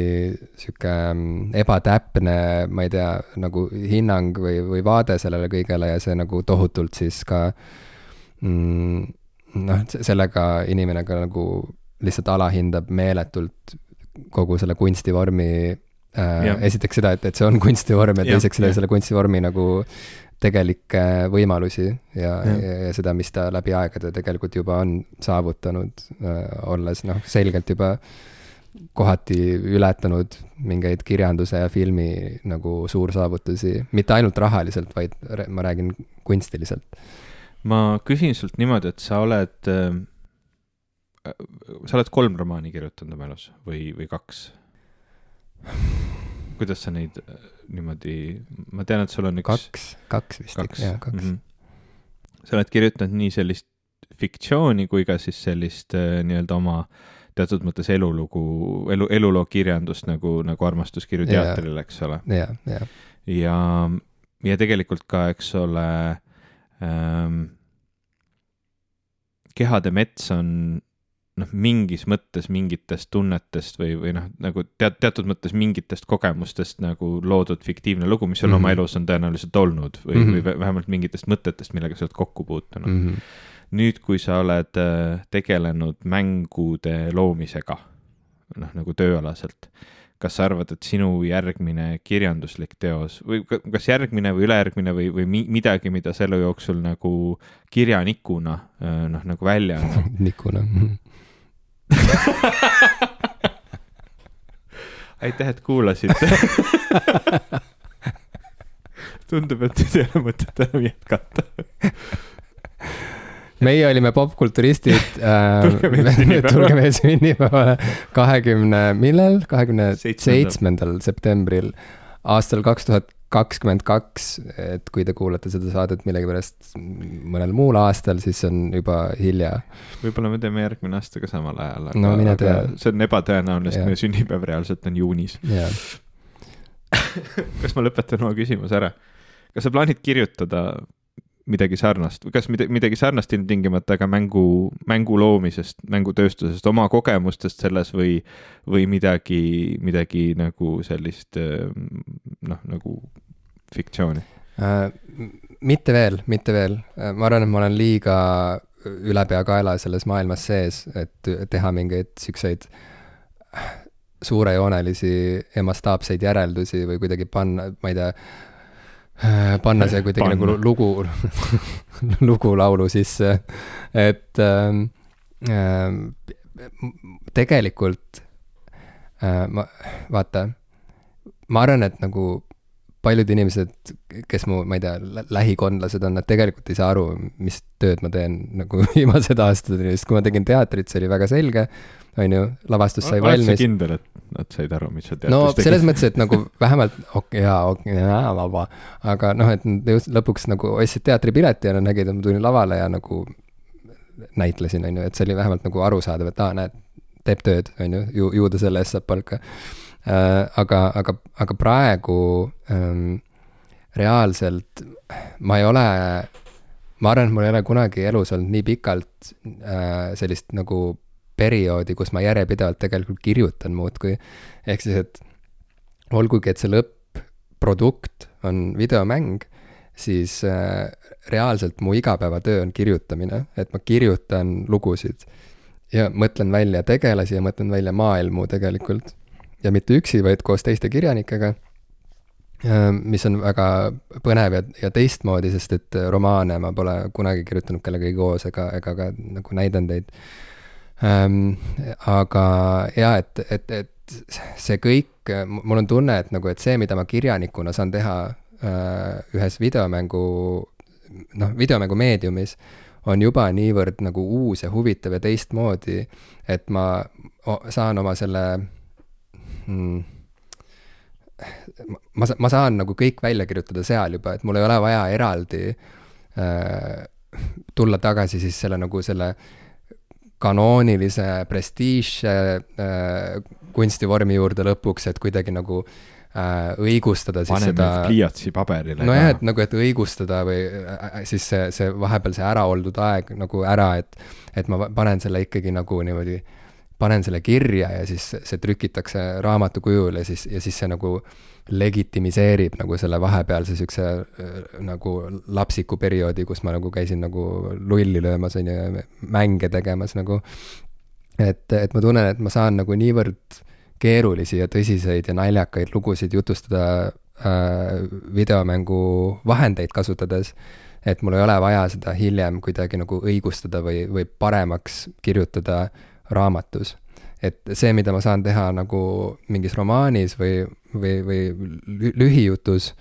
sihuke mm, ebatäpne, ma ei tea, nagu hinnang või, või vaade sellele kõigele ja see nagu tohutult siis ka mm, noh, sellega inimene ka nagu lihtsalt alahindab meeletult kogu selle kunstivormi äh, esiteks seda, et, et see on kunstivorm ja teiseks selle, selle kunstivormi nagu tegelikke võimalusi ja, ja., ja, seda, mis ta läbi aegade tegelikult juba on saavutanud äh,, olles noh, selgelt juba kohati ületanud mingeid kirjanduse ja filmi nagu suursaavutusi, mitte ainult rahaliselt, vaid ma räägin kunstiliselt. ma küsin sult niimoodi, et sa oled äh,, sa oled kolm romaani kirjutanud oma elus või, või kaks? kuidas sa neid äh, niimoodi, ma tean, et sul on üks. kaks, kaks vist, jah, kaks mm. -hmm. sa oled kirjutanud nii sellist fiktsiooni kui ka siis sellist äh, nii-öelda oma teatud mõttes elulugu, elu, eluloo kirjandust nagu, nagu armastuskirju teatrile, eks ole jah, jah. ja, ja tegelikult ka, eks ole ähm,, Kehade mets on noh, mingis mõttes mingitest tunnetest või, või noh, nagu tead, teatud mõttes mingitest kogemustest nagu loodud fiktiivne lugu, mis sul mm -hmm. oma Mhm. elus on tõenäoliselt olnud või mm, Mhm. -hmm. või vä- vähemalt mingitest mõtetest, millega sa oled kokku puutunud mm. Mm -hmm. nüüd, kui sa oled äh, tegelenud mängude loomisega, noh, nagu tööalaselt, kas sa arvad, et sinu järgmine kirjanduslik teos või ka- kas järgmine või ülejärgmine või, või mi- midagi, mida elu jooksul nagu kirjanikuna äh, noh, nagu välja annad Nikuna. aitäh, et kuulasite tundub, et nüüd ei ole mõtet enam jätkata. meie olime popkulturistid äh,. tulge meie sünnipäevale kahekümne, millal? kahekümne seitsmendal septembril aastal kaks tuhat kakskümmend kaks, et kui te kuulate seda saadet millegipärast mõnel muul aastal, siis on juba hilja. võib-olla me teeme järgmine aasta ka samal ajal, No mine aga tea. see on ebatõenäoline, sest meie sünnipäev reaalselt on juunis. kas ma lõpetan oma küsimuse ära? kas sa plaanid kirjutada midagi sarnast või kas midagi, midagi sarnast ilmtingimata, aga mängu, mängu loomisest, mängutööstusest, oma kogemustest selles või, või midagi, midagi nagu sellist eh, noh, nagu fiktsiooni? Äh, mitte veel, mitte veel, ma arvan, et ma olen liiga ülepeakaela selles maailmas sees, et teha mingeid siukseid suurejoonelisi ja mastaapseid järeldusi või kuidagi panna, ma ei tea, panna see kuidagi Panna. nagu lugu, lugu laulu sisse, et ähm, tegelikult äh, ma, vaata, ma arvan, et nagu paljud inimesed, kes mu, ma ei tea, lähikondlased on, nad tegelikult ei saa aru, mis tööd ma teen nagu viimased aastad, sest kui ma tegin teatrit, see oli väga selge, on ju, lavastus sai oled sa valmis. kindel, et nad said aru, mis sa teatris no tegid? selles mõttes, et nagu vähemalt okei, jaa, okei, vaba, aga noh, et nad jõudsid lõpuks nagu ostsid teatripileti ja nad nägid, et ma tulin lavale ja nagu näitlesin, on ju, et see oli vähemalt nagu arusaadav, et aa, näed, teeb tööd, on ju, ju, ju ta selle eest saab palka. aga, aga, aga praegu ähm, reaalselt ma ei ole, ma arvan, et mul ei ole kunagi elus olnud nii pikalt äh, sellist nagu perioodi, kus ma järjepidevalt tegelikult kirjutan muudkui. ehk siis, et olgugi, et see lõpp-produkt on videomäng, siis äh, reaalselt mu igapäevatöö on kirjutamine, et ma kirjutan lugusid ja mõtlen välja tegelasi ja mõtlen välja maailmu tegelikult. Ja mitte üksi, vaid koos teiste kirjanikega, mis on väga põnev ja, ja teistmoodi, sest et romaane ma pole kunagi kirjutanud kellegagi koos ega, ega ka nagu näidendeid ähm,. aga jaa, et, et, et see kõik, mul on tunne, et nagu, et see, mida ma kirjanikuna saan teha äh, ühes videomängu, noh, videomängu meediumis, on juba niivõrd nagu uus ja huvitav ja teistmoodi, et ma saan oma selle mm, ma, ma saan nagu kõik välja kirjutada seal juba, et mul ei ole vaja eraldi äh, tulla tagasi siis selle nagu selle kanoonilise prestiižse äh, kunstivormi juurde lõpuks, et kuidagi nagu äh, õigustada siis paneme seda pliiatsi paberile nojah, et nagu, et õigustada või äh, siis see, see vahepeal see ära oldud aeg nagu ära, et et ma panen selle ikkagi nagu niimoodi, panen selle kirja ja siis see trükitakse raamatu kujul ja siis, ja siis see nagu legitimiseerib nagu selle vahepealse niisuguse äh, nagu lapsiku perioodi, kus ma nagu käisin nagu lulli löömas, on ju, ja mänge tegemas nagu. et, et ma tunnen, et ma saan nagu niivõrd keerulisi ja tõsiseid ja naljakaid lugusid jutustada äh, videomängu vahendeid kasutades, et mul ei ole vaja seda hiljem kuidagi nagu õigustada või, või paremaks kirjutada raamatus. et see, mida ma saan teha nagu mingis romaanis või, või, või lü- lühijutus,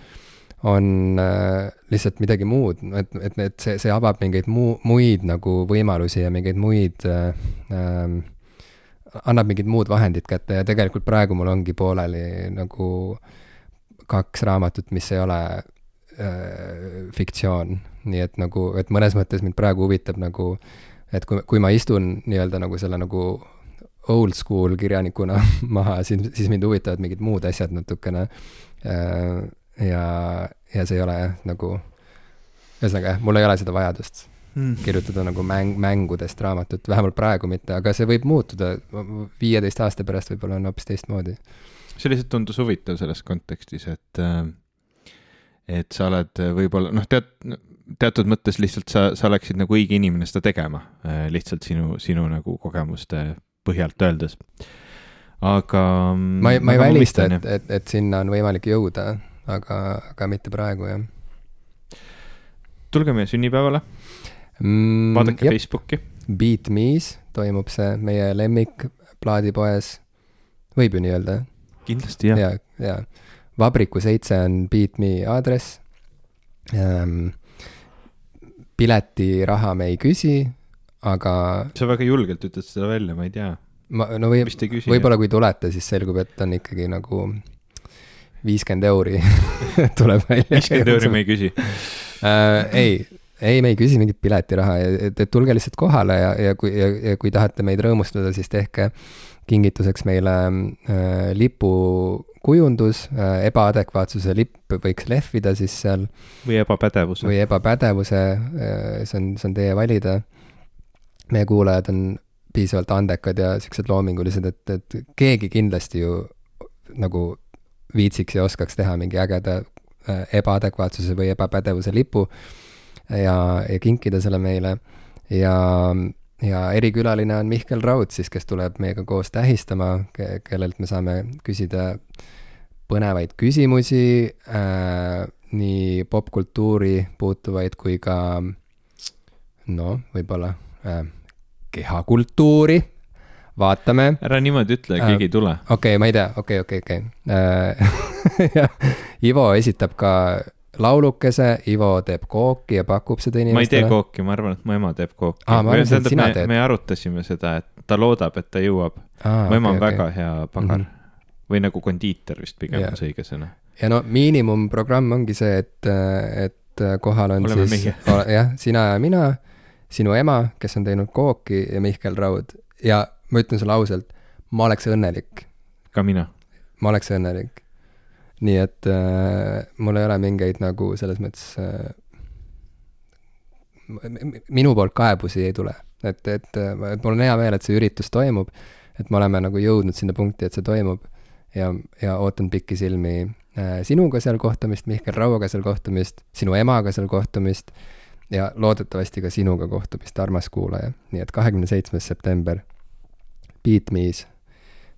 on äh, lihtsalt midagi muud, et, et, et see, see avab mingeid muu, muid nagu võimalusi ja mingeid muid äh, ähm, annab mingid muud vahendid kätte. Ja tegelikult praegu mul ongi pooleli nagu kaks raamatut, mis ei ole äh, fiktsioon, nii et nagu, et mõnes mõttes mind praegu huvitab nagu, et kui, kui ma istun nii-öelda nagu selle nagu old school kirjanikuna maha, siis, siis mind huvitavad mingid muud asjad natukene äh,. ja, ja see ei ole jah, nagu, ühesõnaga jah, mul ei ole seda vajadust mm. kirjutada nagu mäng, mängudest raamatut, vähemalt praegu mitte, aga see võib muutuda, viieteist aasta pärast võib-olla on hoopis teistmoodi. see lihtsalt tundus huvitav selles kontekstis, et äh, et sa oled võib-olla noh, tead, teatud mõttes lihtsalt sa, sa oleksid nagu õige inimene seda tegema, äh, lihtsalt sinu, sinu nagu kogemuste põhjalt öeldes. aga. ma ei, ma ei välista, et, et, et sinna on võimalik jõuda, aga, aga mitte praegu, jah. tulge meie sünnipäevale mm,. vaadake jep. Facebooki. Beat Me's toimub see meie lemmik plaadipoes, võib ju nii öelda? kindlasti, jah. ja, ja Vabriku seitse on Beat Me aadress ähm,. Piletiraha me ei küsi, aga. sa väga julgelt ütled seda välja, ma ei tea. ma, no või, võib-olla kui tulete, siis selgub, et on ikkagi nagu viiskümmend euri tuleb välja. viiskümmend euri me ei küsi äh,. ei, ei, me ei küsi mingit piletiraha, et, et tulge lihtsalt kohale ja, ja kui, ja, ja kui tahate meid rõõmustada, siis tehke kingituseks meile äh, lipu kujundus, äh, ebaadekvaatsuse lipp võiks lehvida siis seal. või ebapädevuse. või ebapädevuse, äh, see on, see on teie valida. meie kuulajad on piisavalt andekad ja siuksed loomingulised, et, et keegi kindlasti ju nagu viitsiks ja oskaks teha mingi ägeda äh, ebaadekvaatsuse või ebapädevuse lipu ja, ja kinkida selle meile. ja, ja erikülaline on Mihkel Raud siis, kes tuleb meiega koos tähistama ke, kellelt me saame küsida põnevaid küsimusi äh,, nii popkultuuri puutuvaid kui ka noh, võib-olla äh, kehakultuuri, vaatame. ära niimoodi ütle, keegi ei tule. okei okay,, ma ei tea, okei okay,, okei okay,, okei okay. äh, Ivo esitab ka laulukese, Ivo teeb kooki ja pakub seda inimestele. ma ei tee kooki, ma arvan, et mu ema teeb kooki. aa, ma arvasin, et sina me, teed. me arutasime seda, et ta loodab, et ta jõuab. mu ema on okay, väga okay. hea pagar mm. -hmm või nagu kondiiter vist pigem yeah. on see õige sõna. ja no miinimumprogramm ongi see, et, et kohal on Oleme siis jah, sina ja mina, sinu ema, kes on teinud kooki ja Mihkel Raud ja ma ütlen sulle ausalt, ma oleks õnnelik. ka mina. ma oleks õnnelik. nii et äh, mul ei ole mingeid nagu selles mõttes äh, minu poolt kaebusi ei tule, et, et, et mul on hea meel, et see üritus toimub, et me oleme nagu jõudnud sinna punkti, et see toimub ja, ja ootan pikisilmi äh, sinuga seal kohtumist, Mihkel Rauaga seal kohtumist, sinu emaga seal kohtumist ja loodetavasti ka sinuga kohtumist, armas kuulaja. nii et kahekümne seitsmes september, Beat Me's,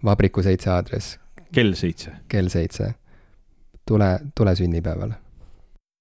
Vabriku seitse aadress. kell seitse. kell seitse. tule, tule sünnipäevale